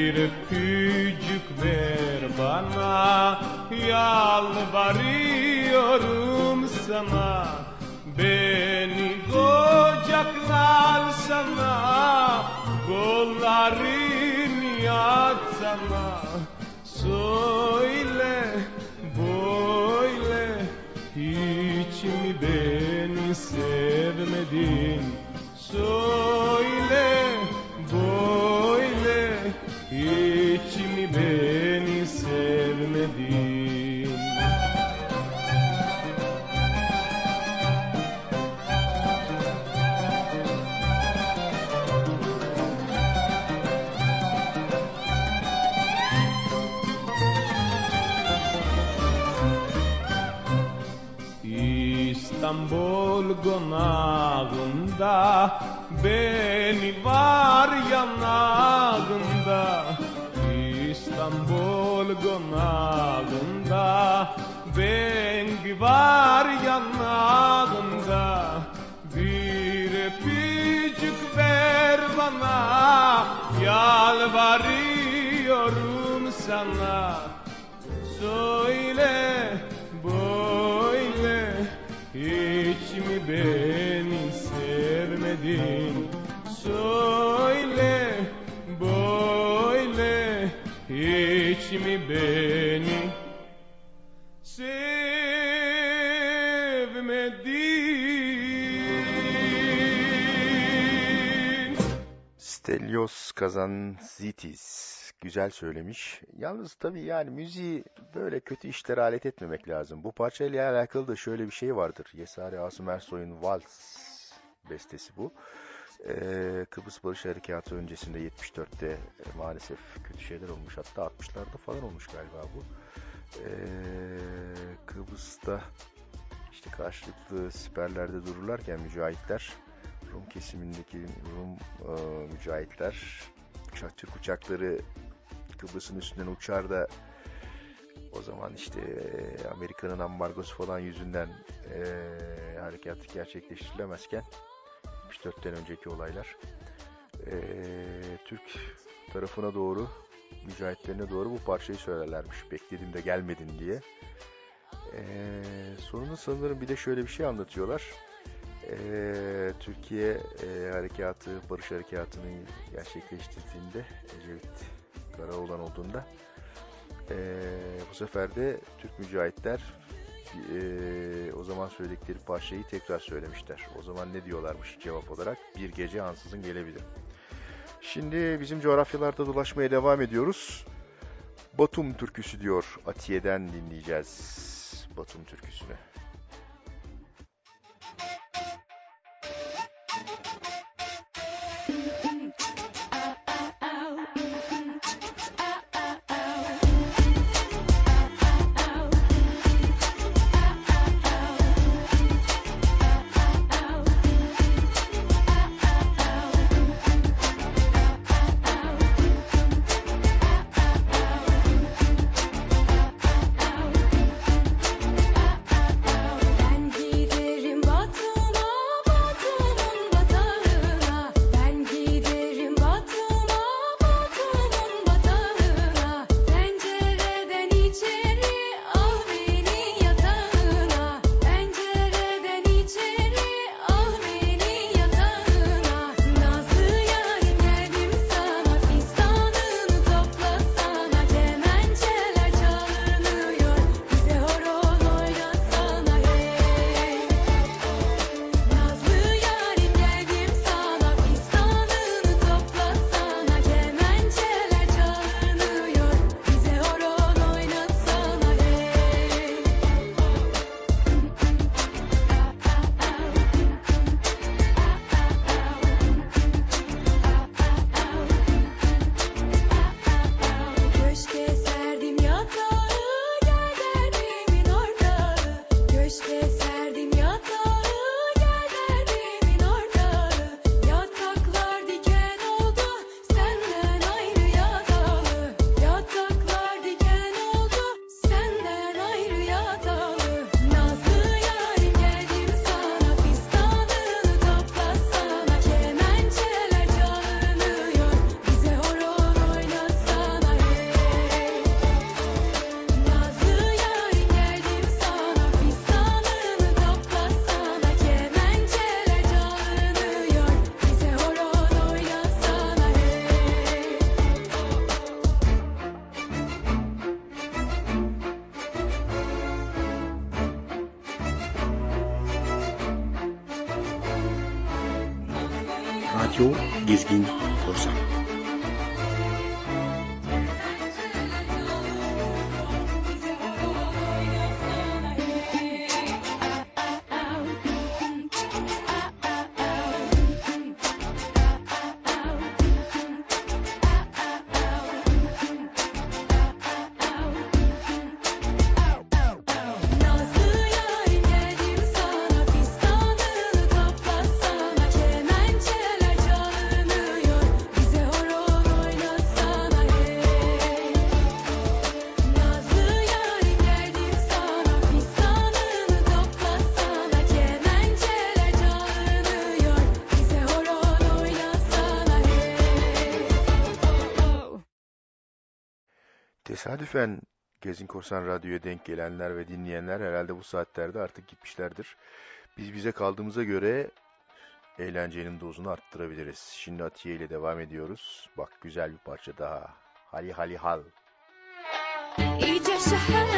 Bir öpücük ver bana. Yalvarıyorum sana Beni kucaklar sana. Kollarını yaksana Söyle böyle hiç mi beni sevmedin? Söyle İstanbul konağında beni var yanağında. İstanbul konağında beni var yanağında. Bir öpücük ver bana yalvarıyorum sana. Söyle hiç mi beni sevmedin? Söyle böyle. Hiç mi beni sevmedin? Stelios Kazanzitis güzel söylemiş. Yalnız tabii yani müziği böyle kötü işlere alet etmemek lazım. Bu parçayla alakalı da şöyle bir şey vardır. Yesari Asım Ersoy'un Vals bestesi bu. Ee, Kıbrıs Barış Harekatı öncesinde 74'te e, maalesef kötü şeyler olmuş. Hatta 60'larda falan olmuş galiba bu. Ee, Kıbrıs'ta işte karşılıklı siperlerde dururlarken mücahitler Rum kesimindeki Rum e, mücahitler Türk uçakları Kıbrıs'ın üstünden uçar da o zaman işte e, Amerika'nın ambargosu falan yüzünden e, harekat gerçekleştirilemezken 74'ten önceki olaylar e, Türk tarafına doğru mücahitlerine doğru bu parçayı söylerlermiş. Bekledim de gelmedin diye. E, sonunda sanırım bir de şöyle bir şey anlatıyorlar. E, Türkiye e, harekatı, barış harekatını gerçekleştirdiğinde Ecevit Karaoğlan olduğunda e, bu sefer de Türk mücahitler e, o zaman söyledikleri parçayı tekrar söylemişler. O zaman ne diyorlarmış cevap olarak? Bir gece ansızın gelebilir. Şimdi bizim coğrafyalarda dolaşmaya devam ediyoruz. Batum türküsü diyor. Atiye'den dinleyeceğiz Batum türküsünü. tesadüfen Gezin Korsan Radyo'ya denk gelenler ve dinleyenler herhalde bu saatlerde artık gitmişlerdir. Biz bize kaldığımıza göre eğlencenin dozunu arttırabiliriz. Şimdi Atiye ile devam ediyoruz. Bak güzel bir parça daha. Hali hali hal. İyice şehre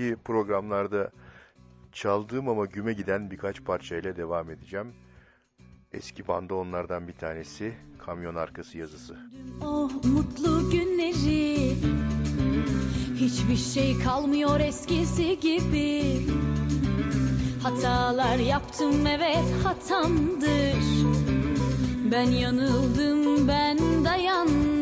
önceki programlarda çaldığım ama güme giden birkaç parçayla devam edeceğim. Eski banda onlardan bir tanesi Kamyon Arkası yazısı. Oh mutlu günleri Hiçbir şey kalmıyor eskisi gibi Hatalar yaptım evet hatamdır Ben yanıldım ben dayandım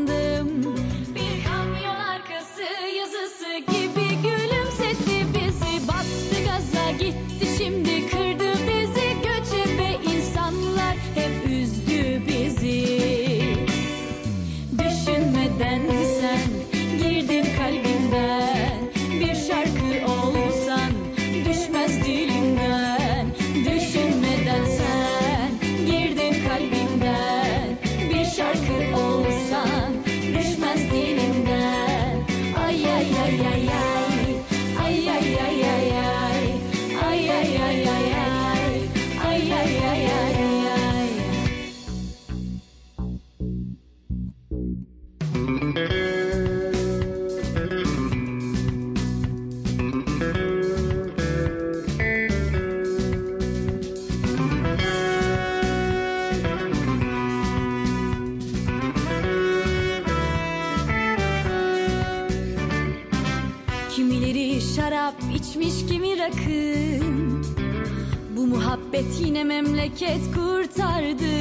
muhabbet yine memleket kurtardı.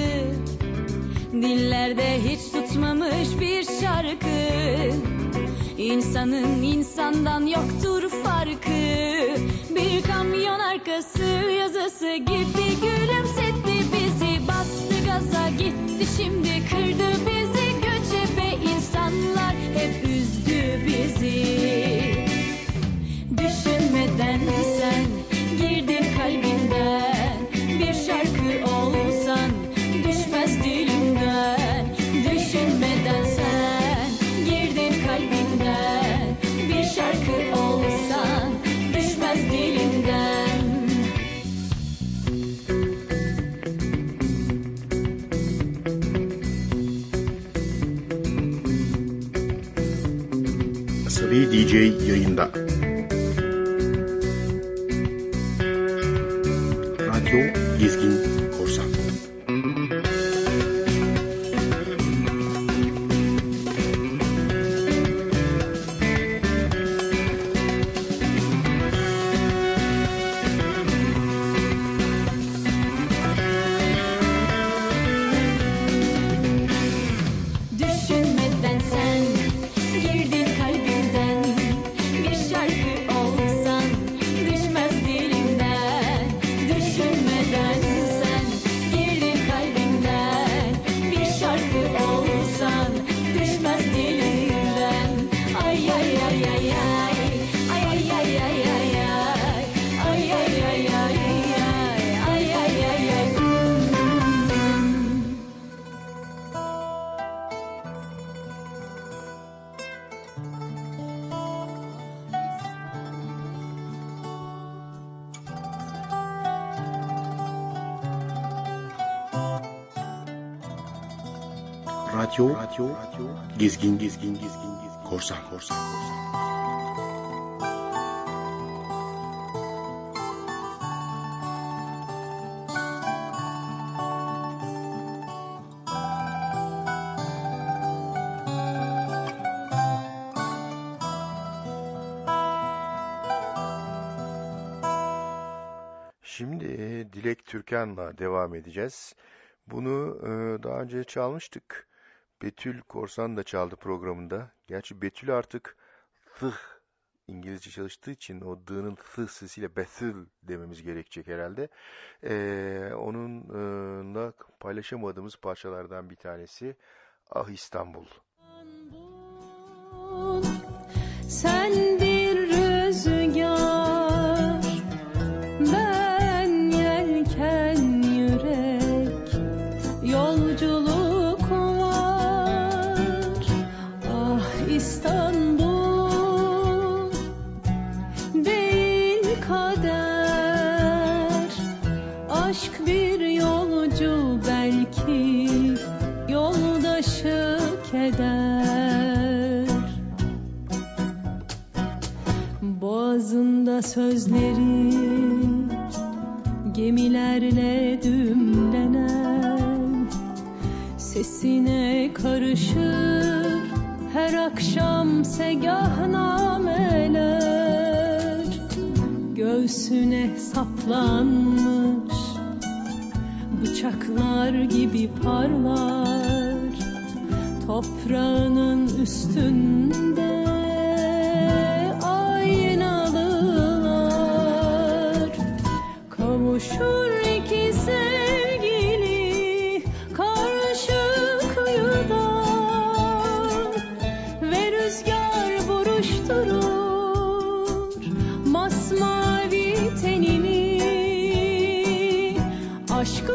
Dillerde hiç tutmamış bir şarkı. İnsanın insandan yoktur farkı. Bir kamyon arkası yazısı gibi gülümsetti bizi. Bastı gaza gitti şimdi kırdı bizi. Göçebe insanlar hep üzdü bizi. Düşünmeden sen Asabi DJ yayında. Türkan'la devam edeceğiz. Bunu e, daha önce çalmıştık. Betül Korsan da çaldı programında. Gerçi Betül artık th İngilizce çalıştığı için o d'nın th sesiyle Betül dememiz gerekecek herhalde. E, onunla paylaşamadığımız parçalardan bir tanesi Ah İstanbul. Sen Boğazında sözleri gemilerle dümlenen Sesine karışır her akşam segahnameler Göğsüne saplanmış bıçaklar gibi parlar toprağının üstünde kavuşur iki sevgili karşı kıyıda ve rüzgar buruşturur masmavi tenini. Aşklar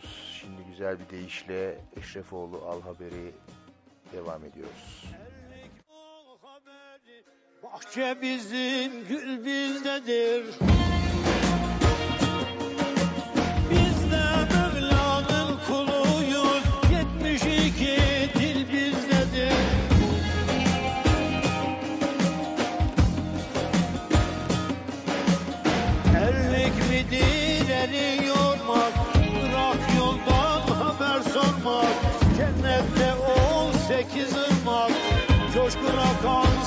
biliyorsunuz. Şimdi güzel bir deyişle Eşrefoğlu Al Haberi devam ediyoruz. Bahçe bizim, gül bizdedir. gone.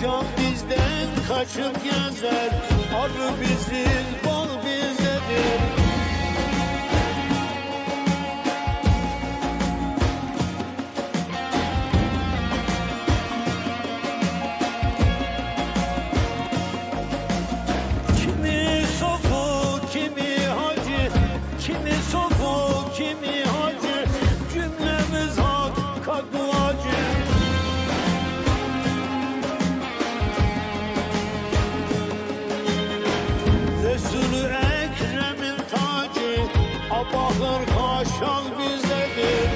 Can bizden kaçıp gezer, arı biziz, bal bizdedir. Abahır Kaşal bizdedir.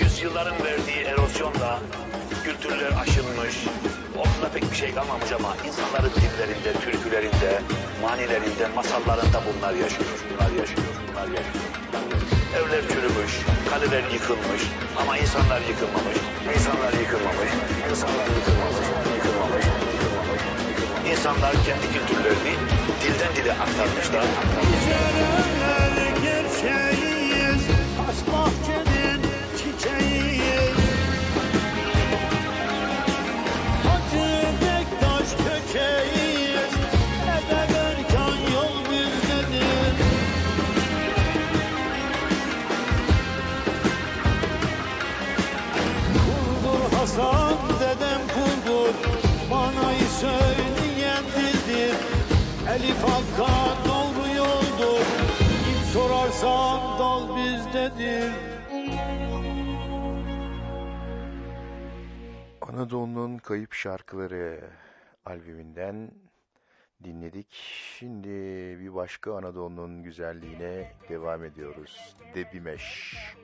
Yüzyılların verdiği erozyonla kültürler aşınmış, ortada pek bir şey kalmamış ama insanların dillerinde, türkülerinde, manilerinde, masallarında bunlar yaşıyor, bunlar yaşıyor, bunlar yaşıyor. Evler çürümüş, kaleler yıkılmış ama insanlar yıkılmamış. İnsanlar yıkılmamış, insanlar yıkılmamış, yıkılmamış. İnsanlar kendi kültürlerini dilden dile aktarmışlar. Pencereler gerçeğiyiz Elif Hakka doğru yoldur Kim sorarsan dal bizdedir Anadolu'nun Kayıp Şarkıları albümünden dinledik. Şimdi bir başka Anadolu'nun güzelliğine devam ediyoruz. Debimeş.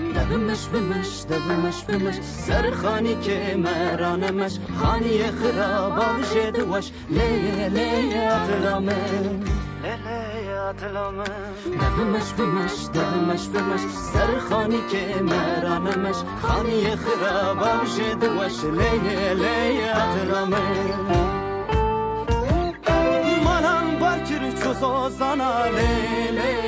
دبمش بمش دبمش بمش سرخاني كمرانمش خاني خرابة وجدوش ليه ليه أطلامن دبمش بمش دبمش بمش سرخاني كمرانمش خاني خرابة وجدوش ليه ليه أطلامن Malan bakir çuzo sana lele atılamın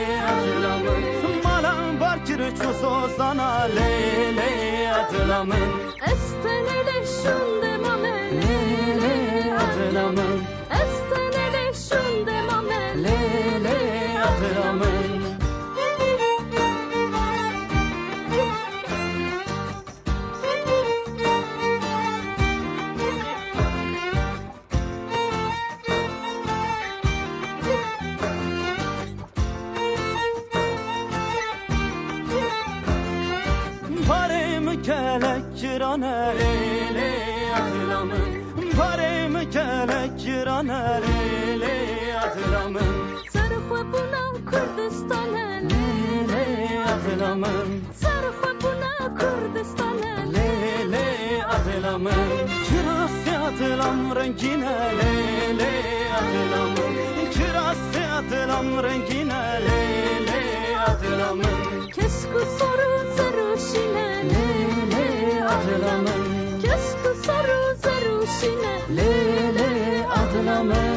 Çuzo sana lele atılamın. Estenele şunde mame Lele kelek kirane lele atılamın Paremı kelek kirane lele atılamın Sarıkla buna Kürdistan'a Lele atılamın Sarıkla buna Kürdistan'a Lele atılamın Kirası atılam rengine. Lele atılamın Kirası atılam rengine. lele summer.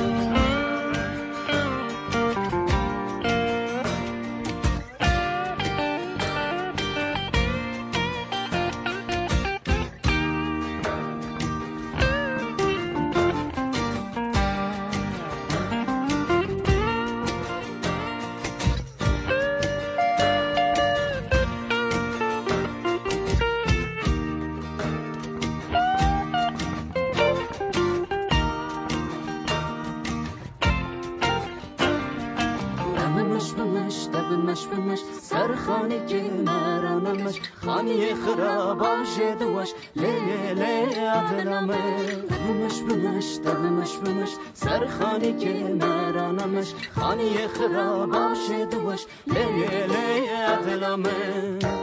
ای خدا شد دوش لیلی عدلامه.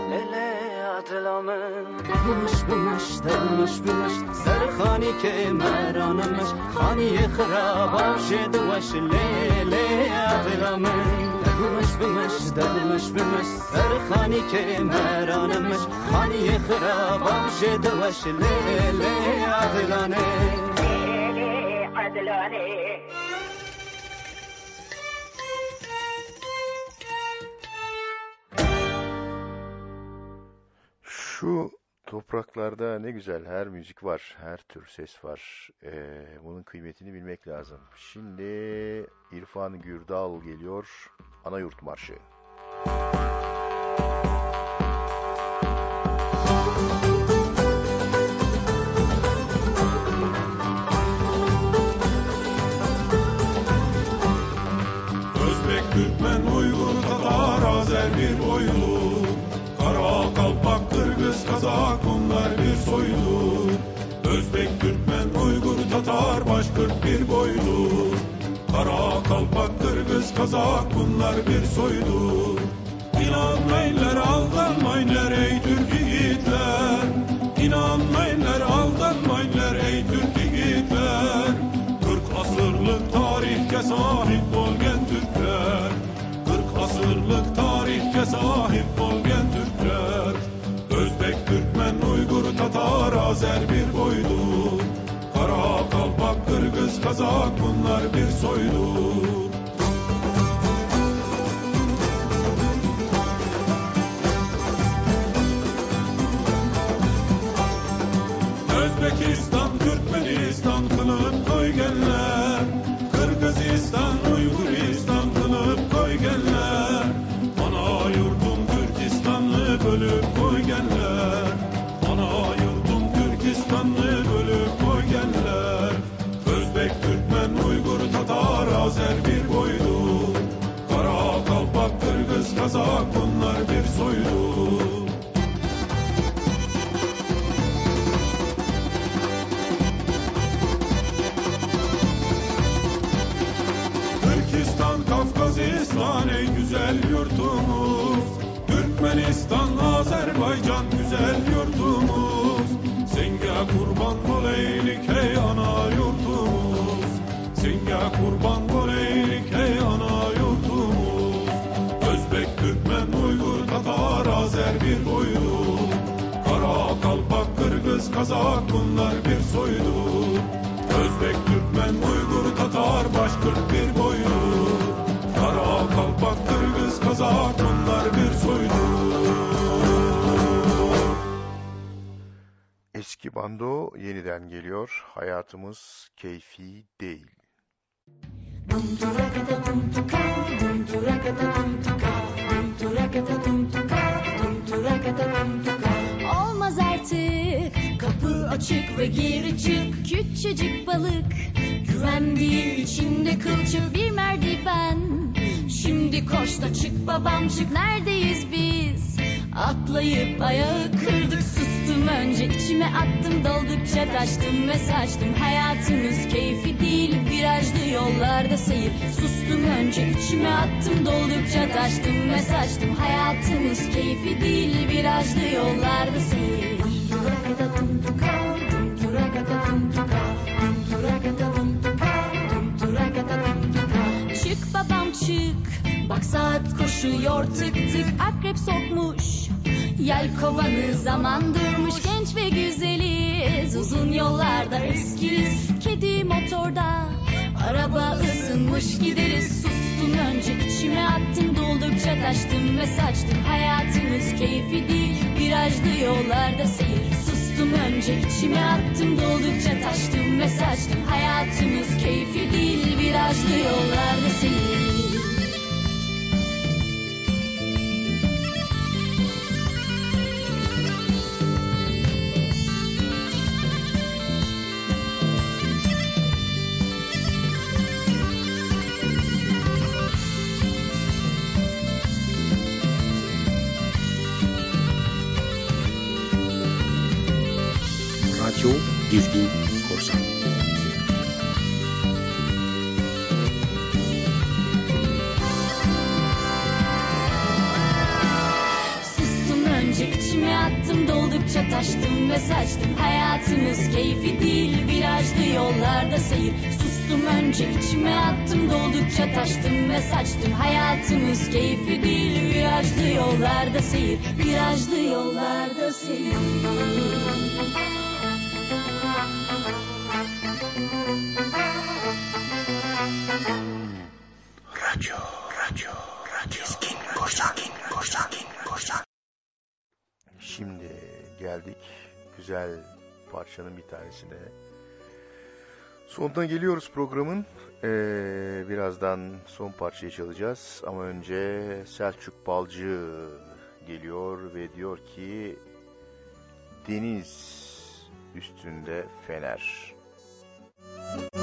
لیلی عدلامه. بمش بمش دمش بمش سر خانی که مرانمش خانی خراب شد واش لیلی عدلامه. بمش بمش دمش بمش سر خانی که مرانمش خانی خراب شد واش لیلی عدلانه Şu topraklarda ne güzel her müzik var, her tür ses var. Ee, bunun kıymetini bilmek lazım. Şimdi İrfan Gürdal geliyor, Anayurt Marşı. Özbek, Başkırt bir boylu Kara, Kalpak, Kırgız, kazak bunlar bir soydur İnanmayınlar aldanmayınlar ey Türk yiğitler. İnanmayınlar aldanmayınlar ey Türk yiğitler. 40 asırlık tarihke sahip olgen Türkler. 40 asırlık tarihke sahip olgen Türkler. Özbek, Türkmen, Uygur, Tatar, Azer bir Kırgız, Kazak bunlar bir soydur Azer bir Kazak bunlar bir soydur Özbek, Türkmen, Uygur, Tatar, Başkırt bir boydur Kara, Kalpak, Kırgız, Kazak bunlar bir soydur Eski bando yeniden geliyor. Hayatımız keyfi değil. Olmaz artık kapı açık ve geri çık. Küçücük balık. Güvendiği içinde kılçık. Bir merdiven. Şimdi koş da çık babam çık neredeyiz biz Atlayıp ayağı kırdık sustum önce. İçime attım doldukça taştım ve saçtım. Hayatımız keyfi değil virajlı yollarda seyir. Sustum önce içime attım doldukça taştım ve saçtım. Hayatımız keyfi değil virajlı yollarda seyir. Çık babam çık Bak saat koşuyor tık tık. Akrep sokmuş. Yel kovanı zaman durmuş. Genç ve güzeliz. Uzun yollarda eskiyiz. Kedi motorda Araba ısınmış. Gideriz Sustum önce. İçime attım Doldukça taştım ve saçtım. Hayatımız keyfi değil. Virajlı yollarda seyir. Sustum önce. İçime attım Doldukça taştım ve saçtım. Hayatımız keyfi değil. Virajlı yollarda seyir Hayatımız keyfi değil virajlı yollarda seyir. Sustum önce içime attım doldukça taştım ve saçtım. Hayatımız keyfi değil virajlı yollarda seyir. Virajlı yollarda seyir. Radyo Radyo Radyo. Dizgin Korsan Korsan Korsan Şimdi geldik güzel parçanın bir tanesine. Sonuna geliyoruz programın. Ee, birazdan son parçayı çalacağız. Ama önce Selçuk Balcı geliyor ve diyor ki Deniz üstünde fener. söner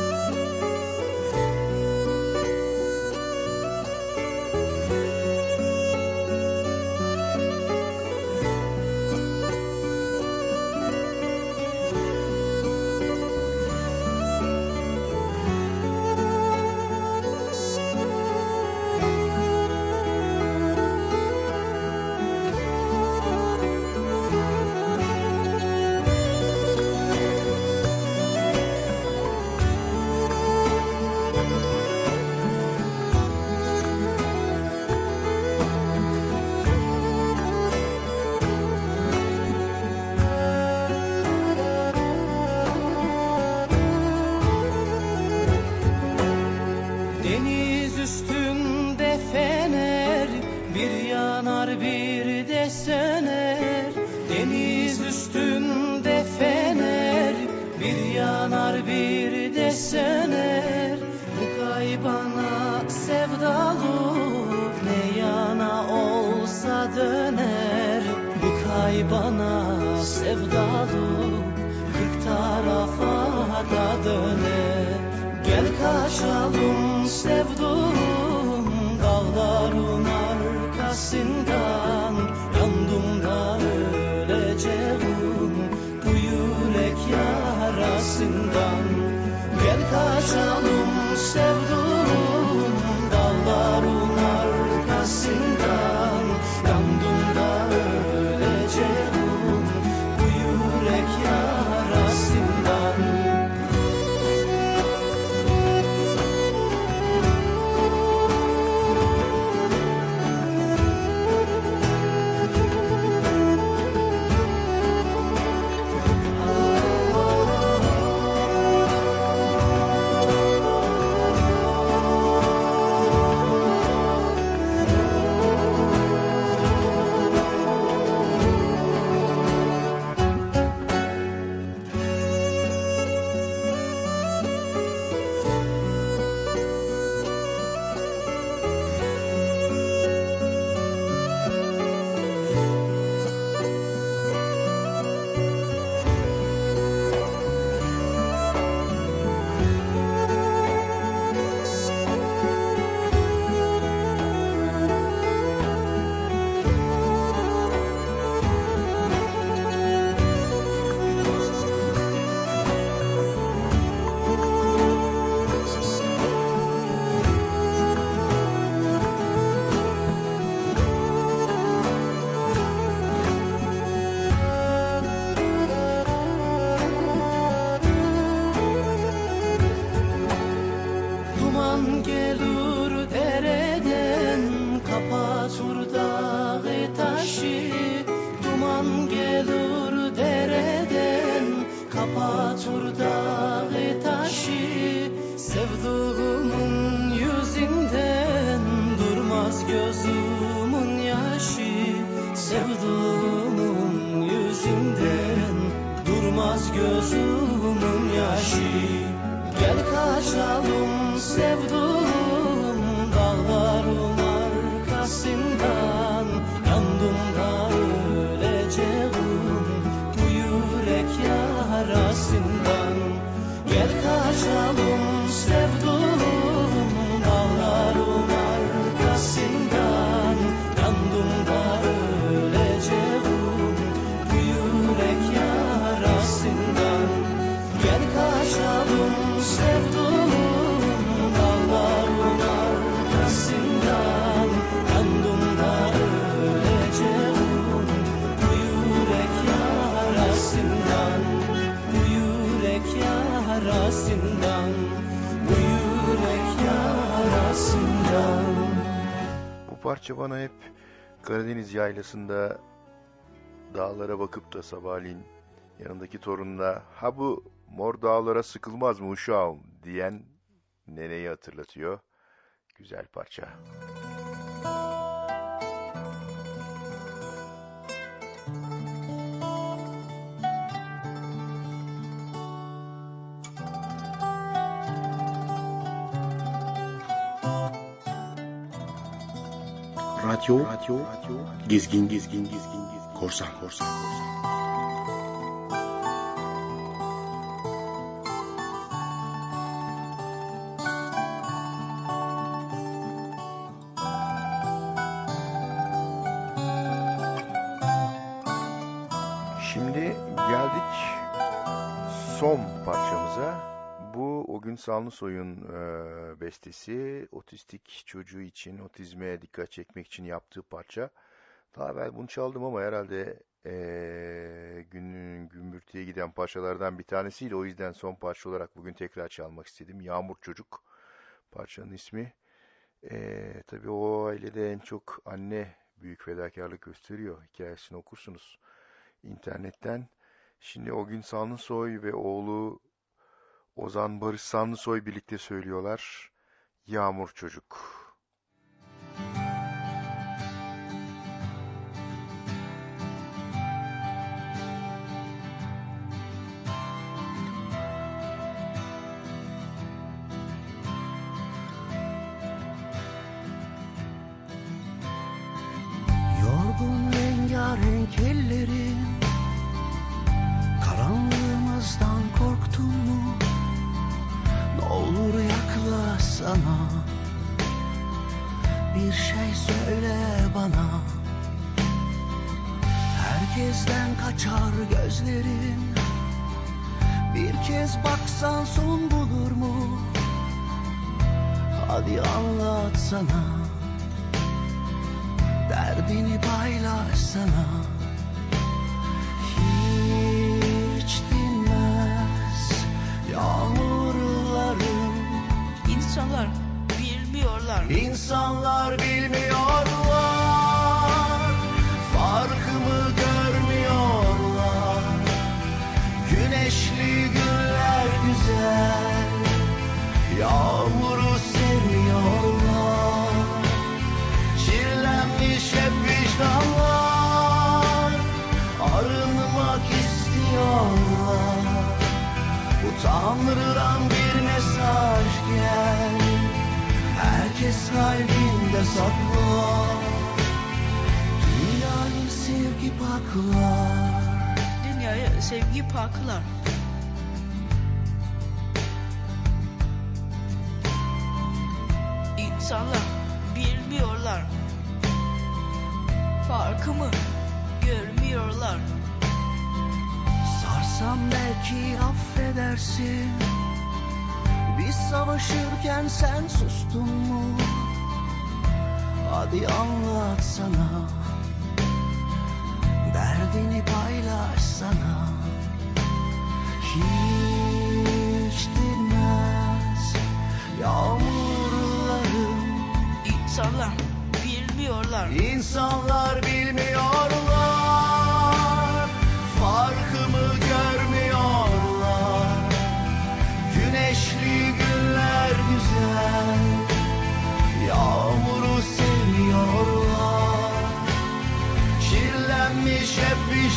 kapatır dağı taşı Sevduğumun yüzünden durmaz gözümün yaşı. Sevduğumun yüzünden durmaz gözümün yaşı. Gel kaçalım sevduğum Bu parça bana hep Karadeniz yaylasında dağlara bakıp da sabahleyin yanındaki torununa ha bu mor dağlara sıkılmaz mı uşağım diyen neneyi hatırlatıyor. Güzel parça. Radyo, radyo, gezgin, gezgin, gezgin, korsan, korsan, korsan. Sallısoy'un e, bestesi otistik çocuğu için otizme dikkat çekmek için yaptığı parça. Daha evvel bunu çaldım ama herhalde e, günün gümbürtüye giden parçalardan bir tanesiydi. O yüzden son parça olarak bugün tekrar çalmak istedim. Yağmur Çocuk parçanın ismi. E, tabii o ailede en çok anne büyük fedakarlık gösteriyor. Hikayesini okursunuz internetten. Şimdi o gün Sanlısoy ve oğlu Ozan Barış Sanlısoy birlikte söylüyorlar. Yağmur Çocuk. Saklar Dünyayı sevgi paklar Dünyaya sevgi paklar. İnsanlar bilmiyorlar. Farkımı görmüyorlar. Sarsam belki affedersin Biz savaşırken sen sustun mu? Hadi anlatsana Derdini paylaşsana Hiç dinmez Yağmurlarım. İnsanlar bilmiyorlar. İnsanlar bilmiyorlar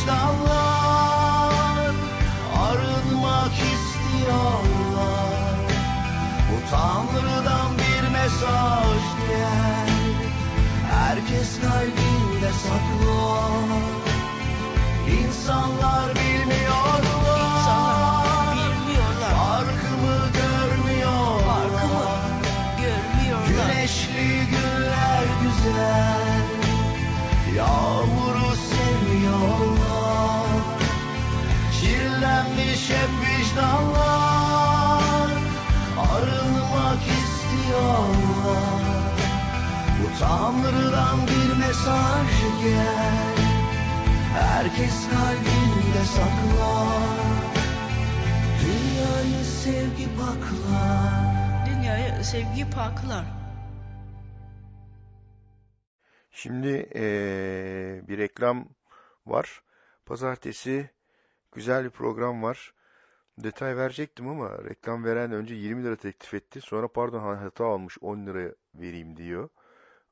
vicdanlar Arınmak istiyorlar. Bu Tanrı'dan bir mesaj gel Herkes kalbinde saklar İnsanlar bilmiyorlar Tanrı'dan bir mesaj gel Herkes kalbinde saklar Dünyayı sevgi paklar Dünyaya sevgi paklar. Şimdi eee, bir reklam var. Pazartesi güzel bir program var. Detay verecektim ama reklam veren önce 20 lira teklif etti. Sonra pardon hata almış 10 lira vereyim diyor.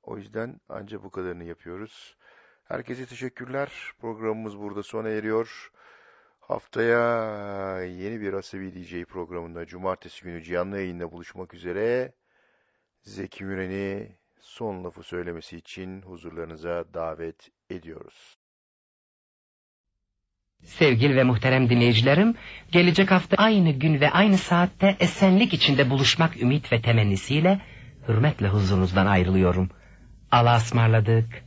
O yüzden ancak bu kadarını yapıyoruz. Herkese teşekkürler. Programımız burada sona eriyor. Haftaya yeni bir Asabi DJ programında Cumartesi günü canlı yayında buluşmak üzere. Zeki Müren'i son lafı söylemesi için huzurlarınıza davet ediyoruz. Sevgili ve muhterem dinleyicilerim, gelecek hafta aynı gün ve aynı saatte esenlik içinde buluşmak ümit ve temennisiyle hürmetle huzurunuzdan ayrılıyorum. Allah'a ısmarladık.